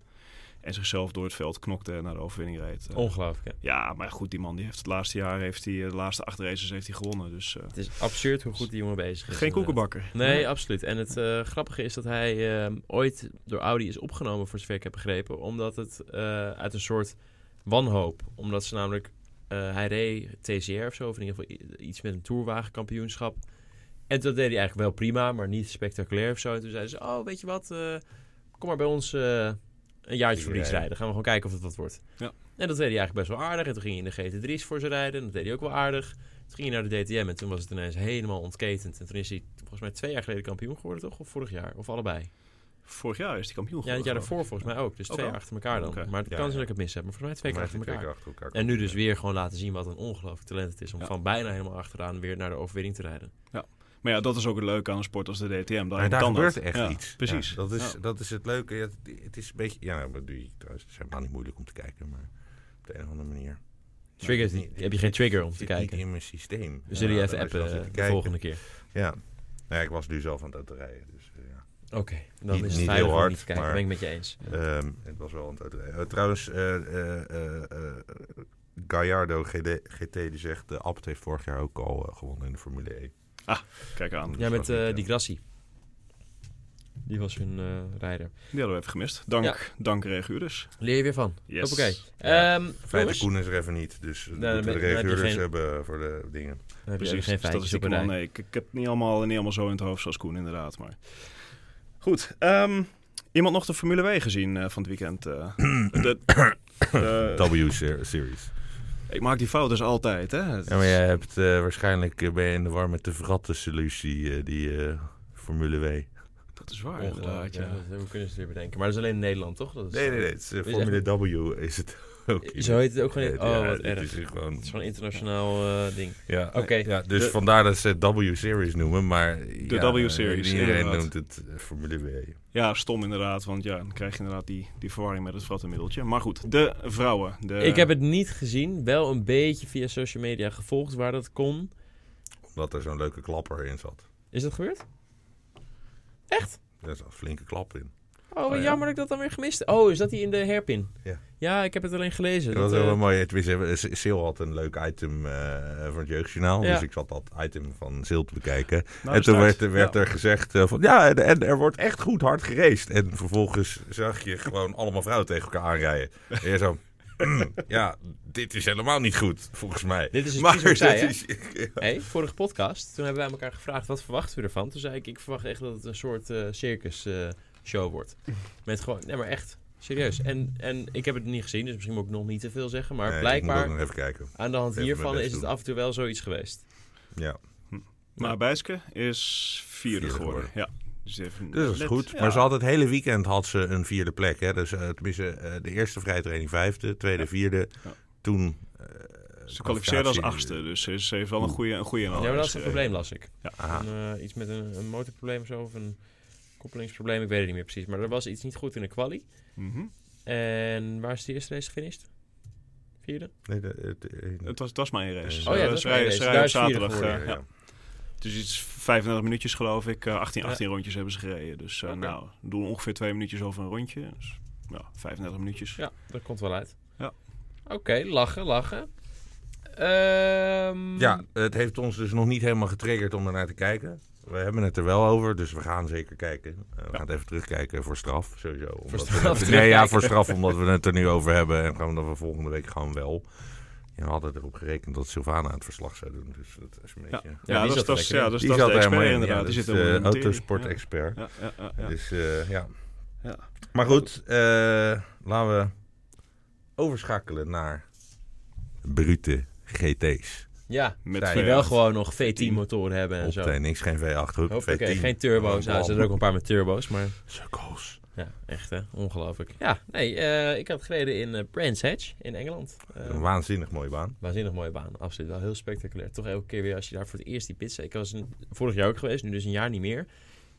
En zichzelf door het veld knokte en naar de overwinning reed. Eh, Ongelooflijk, hè? Ja, maar goed, die man die heeft het laatste jaar, heeft hij, eh, de laatste acht races heeft hij gewonnen. Dus Het is absurd hoe goed die jongen bezig is. geen koekenbakker. Nee, absoluut. En het grappige is dat hij eh, ooit door Audi is opgenomen, voor zover ik heb begrepen. Omdat het uit een soort wanhoop. Omdat ze namelijk... hij reed TCR of zo, of in ieder geval iets met een tourwagenkampioenschap. En dat deed hij eigenlijk wel prima, maar niet spectaculair of zo. En toen zeiden ze, oh, weet je wat, eh, kom maar bij ons eh, een jaartje fabrieksrijden. Dan gaan we gewoon kijken of het wat wordt. Ja. En dat deed hij eigenlijk best wel aardig. En toen ging hij in de GT3's voor ze rijden. En dat deed hij ook wel aardig. Toen ging hij naar de DTM en toen was het ineens helemaal ontketend. En toen is hij volgens mij twee jaar geleden kampioen geworden, toch? Of vorig jaar? Of allebei? Vorig jaar is hij kampioen Ja, het jaar geworden, daarvoor volgens mij ook. Dus Ook twee jaar achter elkaar dan. Maar het Ja, kan zijn ja. dat ik het mis heb. Maar volgens mij twee keer achter achter elkaar En nu dus Ja. weer gewoon laten zien wat een ongelooflijk talent het is. Om Ja. van bijna helemaal achteraan weer naar de overwinning te rijden. Maar ja, dat is ook het leuke aan een sport als de DTM. Daar, Maar daar kan gebeurt dat. echt Ja, iets. Precies. Ja, dat, is, Ja. dat is het leuke. Ja, Het, het is een beetje... Ja, nou, dat doe je trouwens. Het is helemaal niet moeilijk om te kijken. Maar op de een of andere manier. Triggers, Ja, niet- het- heb je geen trigger om het te kijken? in mijn systeem. We zullen je even je appen de volgende keer. Ja. Nou ja, ik was nu zelf aan het autorijden. Dus eh, ja. Oké, dan Niet- is het niet heel om hard, niet te kijken. maar- ben ik met je eens. Ehm, het was wel aan het autorijden. Eh, trouwens, eh eh, eh, eh, Gallardo GD, GT die zegt... de Abt heeft vorig jaar ook al gewonnen in de Formule E. Kijk aan. Ja, met eh die Grassi. Die was hun eh, rijder. Die hadden we even gemist. Dank, Ja. dank Reguurders. Leer je weer van. Yes. Oké. Ja. Ehm, Koen is er even niet. Dus dan ben- we de geen- hebben voor de dingen. dan je Precies. geen statistiek man. Nee, ik, ik heb het niet allemaal, niet allemaal zo in het hoofd zoals Koen inderdaad. Maar goed. ehm, iemand nog de Formule W gezien eh, van het weekend? eh? de, de- W-series. Ik maak die fout dus altijd. Hè? Ja, maar jij hebt eh, waarschijnlijk eh, ben je in de war met de verratte solutie, eh, die eh, Formule W. Dat is waar inderdaad. ja. Ja. Dat- Hoe kunnen ze het weer bedenken? Maar dat is alleen in Nederland, toch? Dat is, Nee, nee, nee. Het is, eh, Is Formule W is het ook. Zo heet het ook gewoon. Ja, Oh, ja, wat het erg. is gewoon... Het is gewoon een internationaal eh, ding. Ja, Oké. ja, dus De- vandaar dat ze het W-series noemen, maar... ja, W-series, Iedereen inderdaad. noemt het eh, Formule W. Ja, stom inderdaad. Want ja, dan krijg je inderdaad die, die verwarring met het frattenmiddeltje. Maar goed, de vrouwen. De, Ik heb het niet gezien. Wel een beetje via social media gevolgd waar dat kon. Omdat er zo'n leuke klapper in zat. Is dat gebeurd? Echt? Er zat een flinke klap in. Oh, wat Oh, ja. jammer dat ik dat dan weer gemist heb. Oh, is dat die in de herpin? Ja. Ja, ik heb het alleen gelezen. Dat was Dat, wel eh, mooi. Tenminste, Sil had een leuk item eh, van het Jeugdjournaal. Ja. Dus ik zat dat item van Sil te bekijken. Nou, en toen werd, werd Ja. er gezegd eh, van... Ja, en, en er wordt echt goed hard geraced. En vervolgens zag je gewoon allemaal vrouwen tegen elkaar aanrijden. En je zo... "Mm, ja, dit is helemaal niet goed, volgens mij. Dit is precies wat ik zei, dat hè? is- ja. Hey, vorige podcast, toen hebben wij elkaar gevraagd wat verwachten we ervan. Toen zei ik, ik verwacht echt dat het een soort eh, circus eh, show wordt. Met gewoon, nee maar echt, serieus. En, en ik heb het niet gezien, dus misschien moet ik nog niet te veel zeggen. Maar Nee, ik moet blijkbaar, ook nog even kijken. aan de hand even hiervan is het doen. af en toe wel zoiets geweest. Ja, Maar Bijske is vierde, Vierde geworden. geworden. Ja. Dus, even dus dat is net- goed. ja. Maar ze had het hele weekend had ze een vierde plek. Hè? Dus eh, tenminste, eh, de eerste vrije training vijfde, tweede Ja. vierde. Ja. Toen... eh, Ze kwalificeerde als achtste, dus ze is- heeft wel een goede een goede ja, maar dat is een probleem, las ik. Eh, iets met een, een motorprobleem of zo, of een koppelingsprobleem, ik weet het niet meer precies. Maar er was iets niet goed in de quali. Mhm. En waar is de eerste race gefinished? Vierde? Nee, de, het- eh, Het was, het was maar één race. Oh ja, Eh, dat was maar race. op zaterdag. geworden, eh, ja. Dus iets 35 minuutjes geloof ik. eh, 18, Ja. 18 rondjes hebben ze gereden. Dus eh, Oké. nou, we doen ongeveer twee minuutjes over een rondje. Dus ja, 35 minuutjes. Ja, dat komt wel uit. Ja. Oké, lachen, lachen. Ehm, Ja, het heeft ons dus nog niet helemaal getriggerd om er naar te kijken. We hebben het er wel over, dus we gaan zeker kijken. Eh, we Ja. gaan het even terugkijken voor straf, sowieso. Omdat we straf het- nee, ja, voor straf, omdat we het er nu over hebben. En gaan we dat we volgende week gewoon wel. Ja, we hadden erop gerekend dat Sylvana het verslag zou doen. Dus dat is een Ja, beetje... ja, die dat, is- dat, er ja, dat is, de er expert helemaal in, inderdaad. ja, Die dat zit materie. autosport-expert. Ja, ja, ja, ja, ja. Dus eh, ja. Ja. Maar goed, eh, laten we overschakelen naar brute GT's. Ja, Met die V8. wel gewoon nog V10-motoren hebben en zo. Niks, geen V8, goed. Hoppakee, V10. geen turbo's. Nou, er zijn ook een paar met turbo's, maar Sukkels. ja, echt hè, ongelooflijk. Ja, nee, eh, ik had gereden in eh, Brands Hatch in Engeland. Eh, Een waanzinnig mooie baan. Waanzinnig mooie baan, absoluut. Wel heel spectaculair. Toch elke keer weer als je daar voor het eerst die pits... Ik was een, vorig jaar ook geweest, nu dus een jaar niet meer.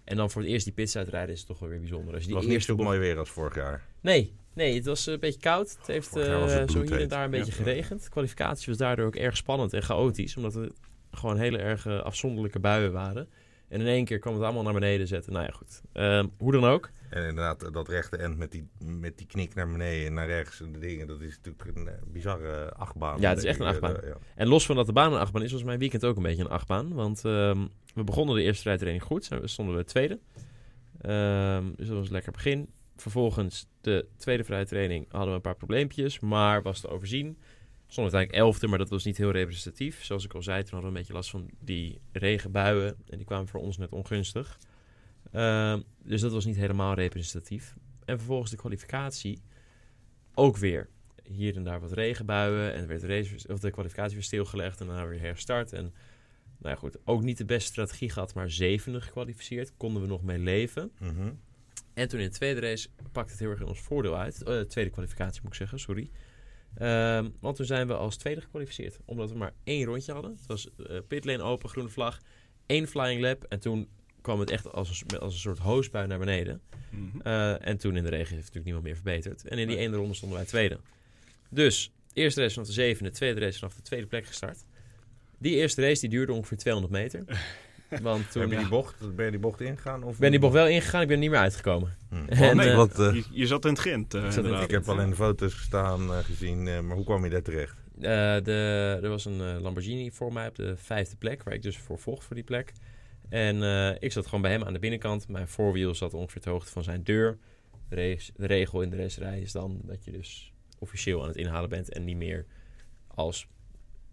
En dan voor het eerst die pits uitrijden is het toch wel weer bijzonder. Als je Het die was niet zo bocht- mooi weer als vorig jaar. Nee, nee, het was eh, een beetje koud. Het heeft het eh, zo hier en daar een beetje Ja. geregend. De kwalificatie was daardoor ook erg spannend en chaotisch. Omdat het gewoon hele erg eh, afzonderlijke buien waren. En in één keer kwam het allemaal naar beneden zetten. Nou ja, goed. Ehm, hoe dan ook. En inderdaad, dat rechte end met die, met die knik naar beneden en naar rechts en de dingen, dat is natuurlijk een eh, bizarre achtbaan. Ja, het is echt een achtbaan. Eh, ja. En los van dat de baan een achtbaan is, was mijn weekend ook een beetje een achtbaan. Want ehm, we begonnen de eerste rijtraining goed. We stonden we tweede. Ehm, dus dat was een lekker begin. Vervolgens de tweede vrije training hadden we een paar probleempjes, maar was te overzien. Stonden we uiteindelijk elfde, maar dat was niet heel representatief. Zoals ik al zei, toen hadden we een beetje last van die regenbuien. En die kwamen voor ons net ongunstig. Ehm, dus dat was niet helemaal representatief. En vervolgens de kwalificatie ook weer. Hier en daar wat regenbuien. En werd de, of de kwalificatie weer stilgelegd en daarna weer herstart. En nou ja, goed, ook niet de beste strategie gehad, maar zevende gekwalificeerd. Konden we nog mee leven. Mhm. En toen in de tweede race pakte het heel erg in ons voordeel uit. Eh, tweede kwalificatie moet ik zeggen, sorry. Ehm, want toen zijn we als tweede gekwalificeerd. Omdat we maar één rondje hadden. Het was eh pitlane open, groene vlag. één flying lap. En toen kwam het echt als een, als een soort hoosbui naar beneden. Mhm. Eh, en toen in de regen heeft natuurlijk niemand meer verbeterd. En in die ene ronde stonden wij tweede. Dus, eerste race vanaf de zevende, tweede race vanaf de tweede plek gestart. Die eerste race die duurde ongeveer 200 meter. Want toen Heb je die bocht, ben je die bocht ingegaan? Of ik ben die bocht wel ingegaan, ik ben er niet meer uitgekomen. Hm. En, nee, eh, wat, eh, je, je zat in het grind, eh, Ik zat in het inderdaad. ik heb al in de foto's gestaan, eh, gezien, eh, maar hoe kwam je daar terecht? Eh, de, er was een Lamborghini voor mij op de vijfde plek, waar ik dus voor vocht voor die plek. En eh, ik zat gewoon bij hem aan de binnenkant. Mijn voorwiel zat ongeveer ter hoogte van zijn deur. De, race- de regel in de racerij is dan dat je dus officieel aan het inhalen bent en niet meer als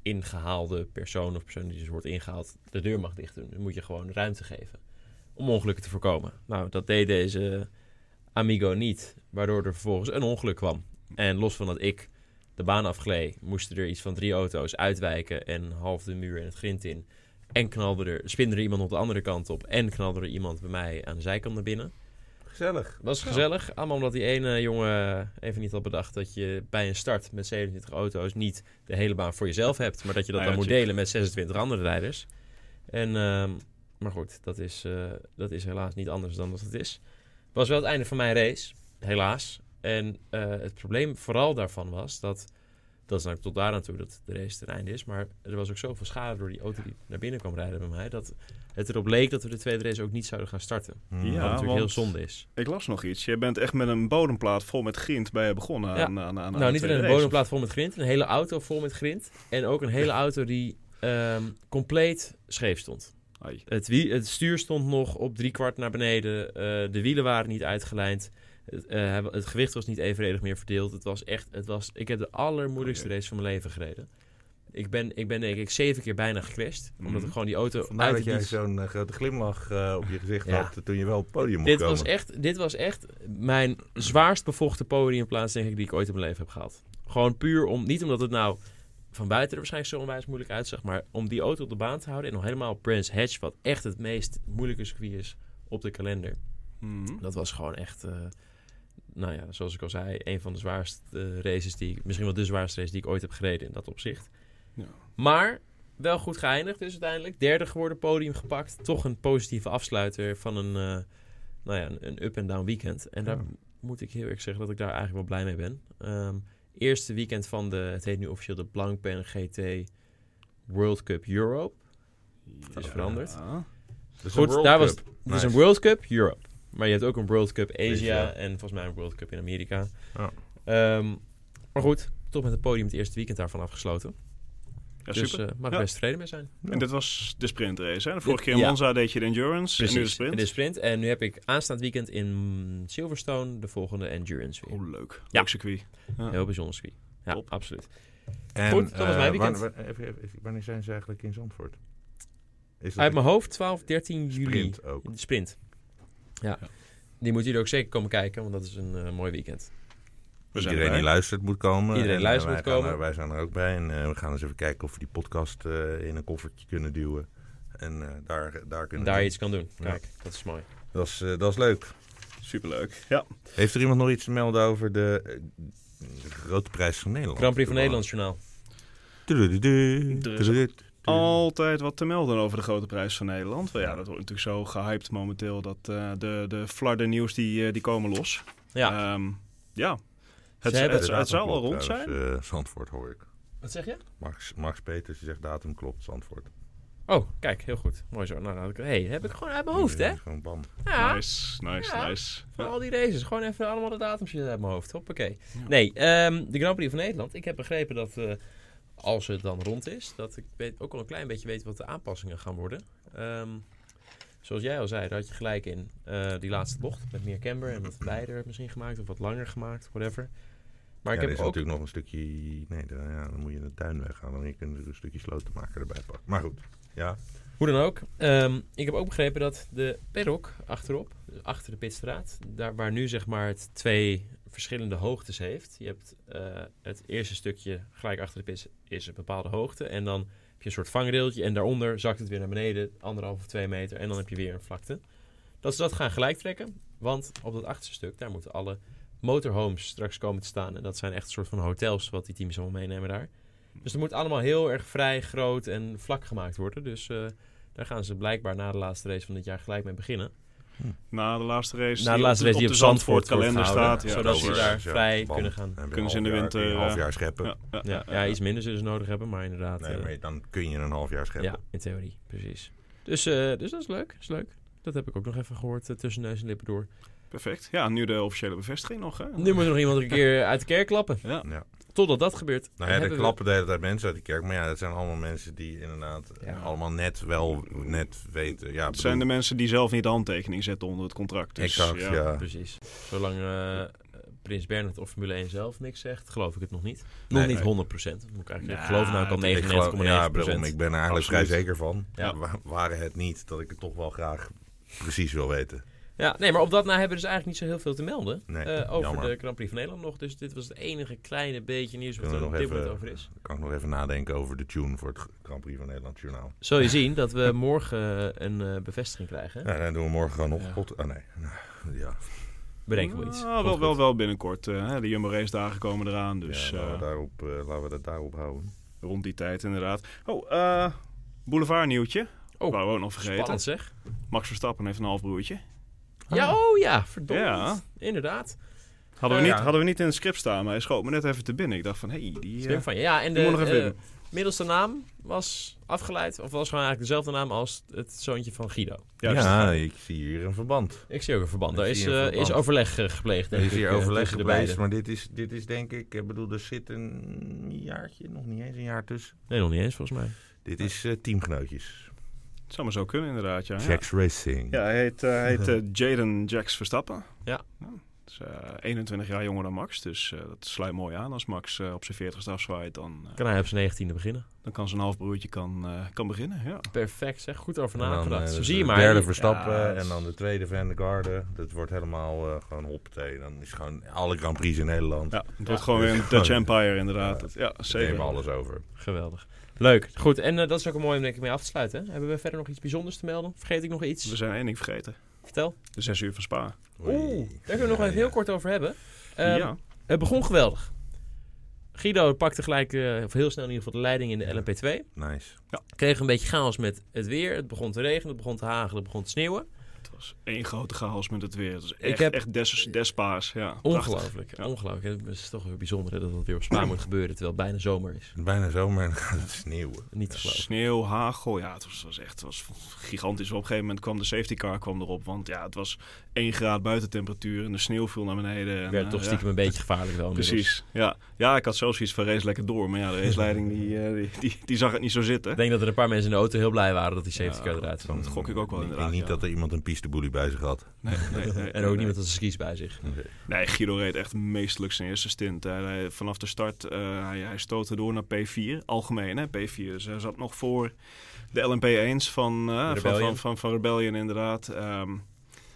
ingehaalde persoon of persoon die dus wordt ingehaald de deur mag dicht doen. Dan moet je gewoon ruimte geven om ongelukken te voorkomen. Nou, dat deed deze Amigo niet, waardoor er vervolgens een ongeluk kwam. En los van dat ik de baan afgleed, moesten er iets van drie auto's uitwijken en half de muur en het grind in. En knalde er, spinde er iemand op de andere kant op en knalde er iemand bij mij aan de zijkant naar binnen. Gezellig. Was gezellig, allemaal omdat die ene jongen even niet had bedacht dat je bij een start met 27 auto's niet de hele baan voor jezelf hebt, maar dat je dat Nou dan moet delen met 26 andere rijders. En, ehm, maar goed, dat is, eh, dat is helaas niet anders dan dat het is. Was wel het einde van mijn race, helaas. En eh, het probleem vooral daarvan was dat, dat is nou tot daar aan toe dat de race ten einde is, maar er was ook zoveel schade door die auto die naar binnen kwam rijden bij mij, dat het erop leek dat we de tweede race ook niet zouden gaan starten. Ja, Wat natuurlijk heel zonde is. Ik las nog iets. Je bent echt met een bodemplaat vol met grind bij je begonnen Ja. aan, aan, aan Nou, niet alleen een bodemplaat vol met grind, een hele auto vol met grind. En ook een hele auto die ehm, compleet scheef stond. Het, wie, het stuur stond nog op drie kwart naar beneden. eh, de wielen waren niet uitgelijnd. Het, eh, het gewicht was niet evenredig meer verdeeld. Het was echt, het was, ik heb de allermoeilijkste race van mijn leven gereden. Ik ben, ik ben denk ik zeven keer bijna gecrashed. Omdat Mhm. ik gewoon die auto Vandaar uit dat jij zo'n eh, grote glimlach eh, op je gezicht Ja. had toen je wel op het podium mocht dit komen. was, echt, dit was echt mijn zwaarst bevochten podiumplaats, denk ik, die ik ooit in mijn leven heb gehad. Gewoon puur om, niet omdat het nou van buiten er waarschijnlijk zo onwijs moeilijk uitzag, maar om die auto op de baan te houden en nog helemaal Brands Hatch, wat echt het meest moeilijke circuit is op de kalender. Mhm. Dat was gewoon echt, eh, nou ja, zoals ik al zei, een van de zwaarste races die ik, misschien wel de zwaarste race die ik ooit heb gereden in dat opzicht. Ja. Maar wel goed geëindigd dus uiteindelijk. Derde geworden, podium gepakt. Toch een positieve afsluiter van een, eh, nou ja, een, up-and-down weekend. En daar Ja. moet ik heel erg zeggen dat ik daar eigenlijk wel blij mee ben. Ehm, eerste weekend van de, het heet nu officieel de Blancpain GT World Cup Europe. Het is veranderd. Dus Goed, daar was het is Nice. een World Cup Europe. Maar je hebt ook een World Cup Asia Asia. en volgens mij een World Cup in Amerika. Ja. Ehm, maar goed, toch met het podium het eerste weekend daarvan afgesloten. Ja, dus super. eh mag ik Ja. best tevreden mee zijn. En dit was de sprintrace. Hè? De vorige Dit- keer in ja. Monza deed je de endurance en nu de Precies, sprint. in de sprint. En nu heb ik aanstaand weekend in Silverstone de volgende endurance weer. Oh, leuk. Ja. Leuk circuit. Ja. Heel bijzonder circuit. Ja, Top. absoluut. En, Goed, dat was eh, mijn weekend. wanneer- zijn ze eigenlijk in Zandvoort? Is Uit mijn hoofd 12, 13 juli. sprint ook? De sprint. Ja. Ja. Die moeten jullie ook zeker komen kijken, want dat is een eh, mooi weekend. We zijn Iedereen die luistert moet komen. Iedereen En, eh, luistert wij moet komen. er- wij zijn er ook bij. En eh, we gaan eens even kijken of we die podcast eh, in een koffertje kunnen duwen. En eh, daar, daar kunnen Daar we- iets kan doen. Ja. Kijk, dat is mooi. Dat is, eh, dat is leuk. Superleuk. Ja. Heeft er iemand nog iets te melden over de, de grote prijs van Nederland? Grand Prix van Nederland journaal. Altijd wat te melden over de grote prijs van Nederland. Want ja, dat wordt natuurlijk zo gehyped momenteel. Dat eh, de, de flarden nieuws die, eh, die komen los. Ja. Ehm, ja. Het, het, het zou al rond zijn. Uh, Zandvoort hoor ik. Wat zeg je? Max, Max Peters die zegt datum klopt, Zandvoort. Oh, kijk, heel goed. Mooi zo. Nou, dan had ik, hey, heb ik gewoon uit mijn hoofd, hè? Gewoon bam. Ja. Nice, nice, Ja. nice. Van Ja. al die races. Gewoon even allemaal de datums uit mijn hoofd. Hoppakee. Nee, ehm, de Grand Prix van Nederland. Ik heb begrepen dat eh, als het dan rond is, dat ik weet, ook al een klein beetje weet wat de aanpassingen gaan worden. Ehm, zoals jij al zei, daar had je gelijk in eh, die laatste bocht met meer camber en wat wijder misschien gemaakt of wat langer gemaakt, whatever. Maar ja, ik er heb is ook natuurlijk nog een stukje... Nee, dan, ja, dan moet je de tuin weggaan. Dan kun je er een stukje slotenmaker erbij pakken. Maar goed, ja. Hoe dan ook. ehm, ik heb ook begrepen dat de paddock achterop, dus achter de pitstraat, daar waar nu zeg maar het twee verschillende hoogtes heeft. Je hebt eh, het eerste stukje gelijk achter de pit is een bepaalde hoogte. En dan heb je een soort vangrailtje en daaronder zakt het weer naar beneden, anderhalf of twee meter. En dan heb je weer een vlakte. Dat ze dat gaan gelijk trekken. Want op dat achterste stuk, daar moeten alle motorhomes straks komen te staan. En dat zijn echt een soort van hotels wat die teams allemaal meenemen daar. Dus het moet allemaal heel erg vrij, groot en vlak gemaakt worden. Dus eh, daar gaan ze blijkbaar na de laatste race van dit jaar gelijk mee beginnen. Na de laatste race. Na de die laatste op race die de op Zandvoort kalender staat. Ja, zodat dat ze daar ja, vrij kunnen gaan. Kunnen ze in de half winter, Een half eh, jaar scheppen. Ja, ja, Ja, ja, iets minder zullen ze nodig hebben, maar inderdaad. Nee, eh, maar dan kun je een half jaar scheppen. ja, in theorie, precies. Dus, eh, dus dat is leuk, is leuk. Dat heb ik ook nog even gehoord eh, tussen neus en lippen door. Perfect. Ja, nu de officiële bevestiging nog. Hè? Nu moet er nog iemand een keer uit de kerk klappen. Ja. Ja. Totdat dat gebeurt. Nou ja, er hebben we- klappen de hele tijd mensen uit de kerk. Maar ja, dat zijn allemaal mensen die inderdaad eh, Ja. allemaal net wel net weten. Ja, Het zijn de mensen die zelf niet de handtekening zetten onder het contract. Dus, Exact, ja. Precies. Zolang eh, Prins Bernhard of Formule 1 zelf niks zegt, geloof ik het nog niet. Nee, nog niet nee. 100 procent. Moet ik eigenlijk Ja, geloven nou ook al het- Ik 99,9 geloof- ja, bedoel, ik ben er eigenlijk vrij zeker van. Ja. Wa- Waren het niet dat ik het toch wel graag precies wil weten. Ja, nee, maar op dat na hebben we dus eigenlijk niet zo heel veel te melden. Nee, eh, over jammer. de Grand Prix van Nederland nog. Dus dit was het enige kleine beetje nieuws wat er op nog dit moment over is. Dan kan ik nog even nadenken over de tune voor het Grand Prix van Nederland Journaal. Zul je zien dat we morgen eh, een eh, bevestiging krijgen. Ja, dan doen we morgen gewoon nog. Ja. Pot- ah, nee. Ja, Bedenken we iets. Komt wel, wel, wel binnenkort. hè, de Jumbo race dagen komen eraan. Dus ja, laten, we eh, daarop, eh, laten we dat daarop houden. rond die tijd inderdaad. Oh, eh boulevard nieuwtje. Oh, Wou we ook nog vergeten. Spannend zeg. Max Verstappen heeft een halfbroertje. Ja, oh ja, verdomd. Ja. Inderdaad. Hadden we, Eh, niet, ja. hadden we niet in het script staan, maar hij schoot me net even te binnen. Ik dacht van, hé, hey, die... Eh, van je. Ja, en de eh, middelste naam was afgeleid, of was gewoon eigenlijk dezelfde naam als het zoontje van Guido. juist. ja, ik zie hier een verband. Ik zie ook een verband. Ik Daar is, eh, verband. is overleg gepleegd. Er is hier ik, overleg beiden. maar dit is, dit is denk ik, ik bedoel, er zit een jaartje, nog niet eens een jaar tussen. Nee, nog niet eens volgens mij. Dit is eh, teamgenootjes. Het zou maar zo kunnen inderdaad, ja. ja. Jax Racing. Ja, hij heet, eh, hij heet eh, Jaden Jax Verstappen. Ja. is eh, 21 jaar jonger dan Max, dus eh, dat sluit mooi aan. Als Max eh, op zijn 40ste afzwaait, dan, eh, Kan hij op zijn negentiende beginnen. dan kan zijn halfbroertje kan, eh, kan beginnen. Ja. Perfect zeg. Goed over nagedacht. eh, Zo dus zie je de maar. derde Je- Verstappen Ja, en dan de tweede Van der Garde. Dat wordt helemaal eh, gewoon hoppatee. Dan is gewoon alle Grand Prix in Nederland. ja, het wordt Ja. gewoon weer een Dutch Empire inderdaad. Ja. Ja, zeker. nemen alles over. Geweldig. Leuk. Goed. En eh, dat is ook een mooi om denk ik mee af te sluiten. hè? Hebben we verder nog iets bijzonders te melden? Vergeet ik nog iets? We zijn één ding vergeten. Vertel. De 6 uur van Spa. Oeh, daar kunnen we nog even heel kort over hebben. Ehm, ja. Het begon geweldig. Guido pakte gelijk, eh, of heel snel in ieder geval, de leiding in de LMP2. Nice. Kreeg een beetje chaos met het weer. Het begon te regenen, het begon te hagelen, het begon te sneeuwen. Was één grote chaos met het weer. Het was Ik echt, heb- echt des, despaas. Ja. Ongelooflijk. Ja. Ongelooflijk. Het is toch weer bijzonder dat het weer op Spa moet gebeuren, terwijl het bijna zomer is. Bijna zomer en dan gaat het sneeuwen. Niet te geloven. Sneeuw, hagel, ja, het was, was echt het was gigantisch. Op een gegeven moment kwam de safety car kwam erop, want ja, het was 1 graad buitentemperatuur en de sneeuw viel naar beneden. En, Het werd eh, toch ja, stiekem een beetje gevaarlijk wel. Precies, ja. Ja, ik had zelfs iets van race lekker door, maar ja, de raceleiding die, eh, die, die, die zag het niet zo zitten. Ik denk dat er een paar mensen in de auto heel blij waren dat die safety Ja, car eruit kwam. Dat gok ik ook wel Ik inderdaad. denk niet ja. dat er iemand een bij zich had. Nee, nee, nee, En nee, ook niemand als een skis bij zich. Nee, Guido reed echt meestelijk zijn eerste stint. Hij- hij- vanaf de start, eh, hij, hij stootte door naar P4, algemeen hè, P4. Dus hij zat nog voor de LMP1's van, eh, van, Rebellion. van, van, van Rebellion inderdaad. Ehm,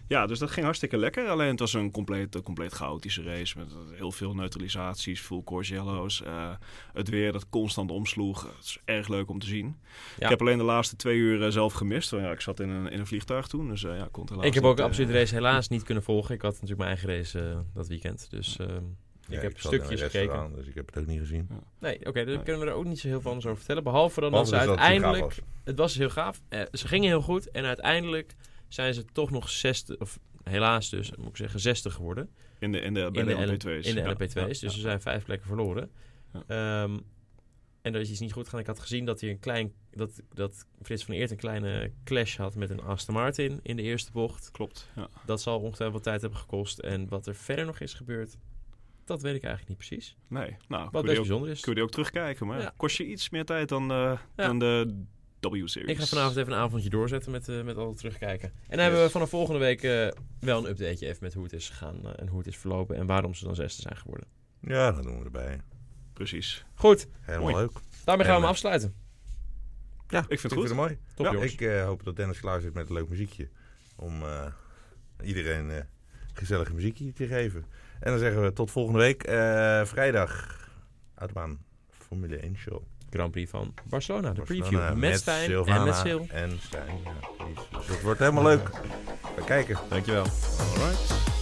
Ja, dus dat ging hartstikke lekker. Alleen het was een compleet, een compleet chaotische race. Met heel veel neutralisaties, full course yellows. eh, het weer dat constant omsloeg. Het is erg leuk om te zien. Ja. Ik heb alleen de laatste twee uur eh, zelf gemist. Want ja, ik zat in een, in een vliegtuig toen. Dus eh, ja, ik kon helaas Ik heb ook eh, absoluut de race helaas niet kunnen volgen. Ik had natuurlijk mijn eigen race eh, dat weekend. Dus ehm, Ja, ik heb stukjes gekeken. Dus ik heb het ook niet gezien. Nee, oké, daar Nee. kunnen we er ook niet zo heel veel anders over vertellen. Behalve dan Behalve dat ze dus het uiteindelijk... was. Het was heel gaaf. Eh, ze gingen heel goed. En uiteindelijk zijn ze toch nog 60... Of helaas dus, moet ik zeggen, 60 geworden. In de, in de, bij in de, de L- LP2's. in de Ja, LP2's. ja, dus ja. ze zijn vijf plekken verloren. Ja. Ehm, en dat is iets niet goed gegaan. Ik had gezien dat hij een klein... Dat, dat Frits van Eert een kleine clash had met een Aston Martin in de eerste bocht. Klopt, ja. Dat zal ongetwijfeld wat tijd hebben gekost. En wat er verder nog is gebeurd, dat weet ik eigenlijk niet precies. Nee, nou, Wat best ook, bijzonder is. kun je die ook terugkijken. Maar kost je iets meer tijd dan, Ja. dan de W-series. Ik ga vanavond even een avondje doorzetten met, eh, met al het terugkijken. En dan hebben we vanaf volgende week eh, wel een updateje even met hoe het is gegaan eh, en hoe het is verlopen en waarom ze dan zesde zijn geworden. Ja, dat doen we erbij. Precies. Goed, Helemaal Mooi. leuk. daarmee gaan we hem afsluiten. Ja, vind het ik goed. vind het mooi. Top Ja, jongens. ik eh, hoop dat Dennis klaar zit met een leuk muziekje. Om eh, iedereen eh gezellige muziekje te geven. En dan zeggen we tot volgende week. eh, vrijdag. Autobaan Formule 1 show. Grand Prix van Barcelona, de Barcelona preview. Met, Stijn Silvana en met Sil. En Stijn, ja, precies. Dus het wordt helemaal leuk. We kijken. Dankjewel. Alright.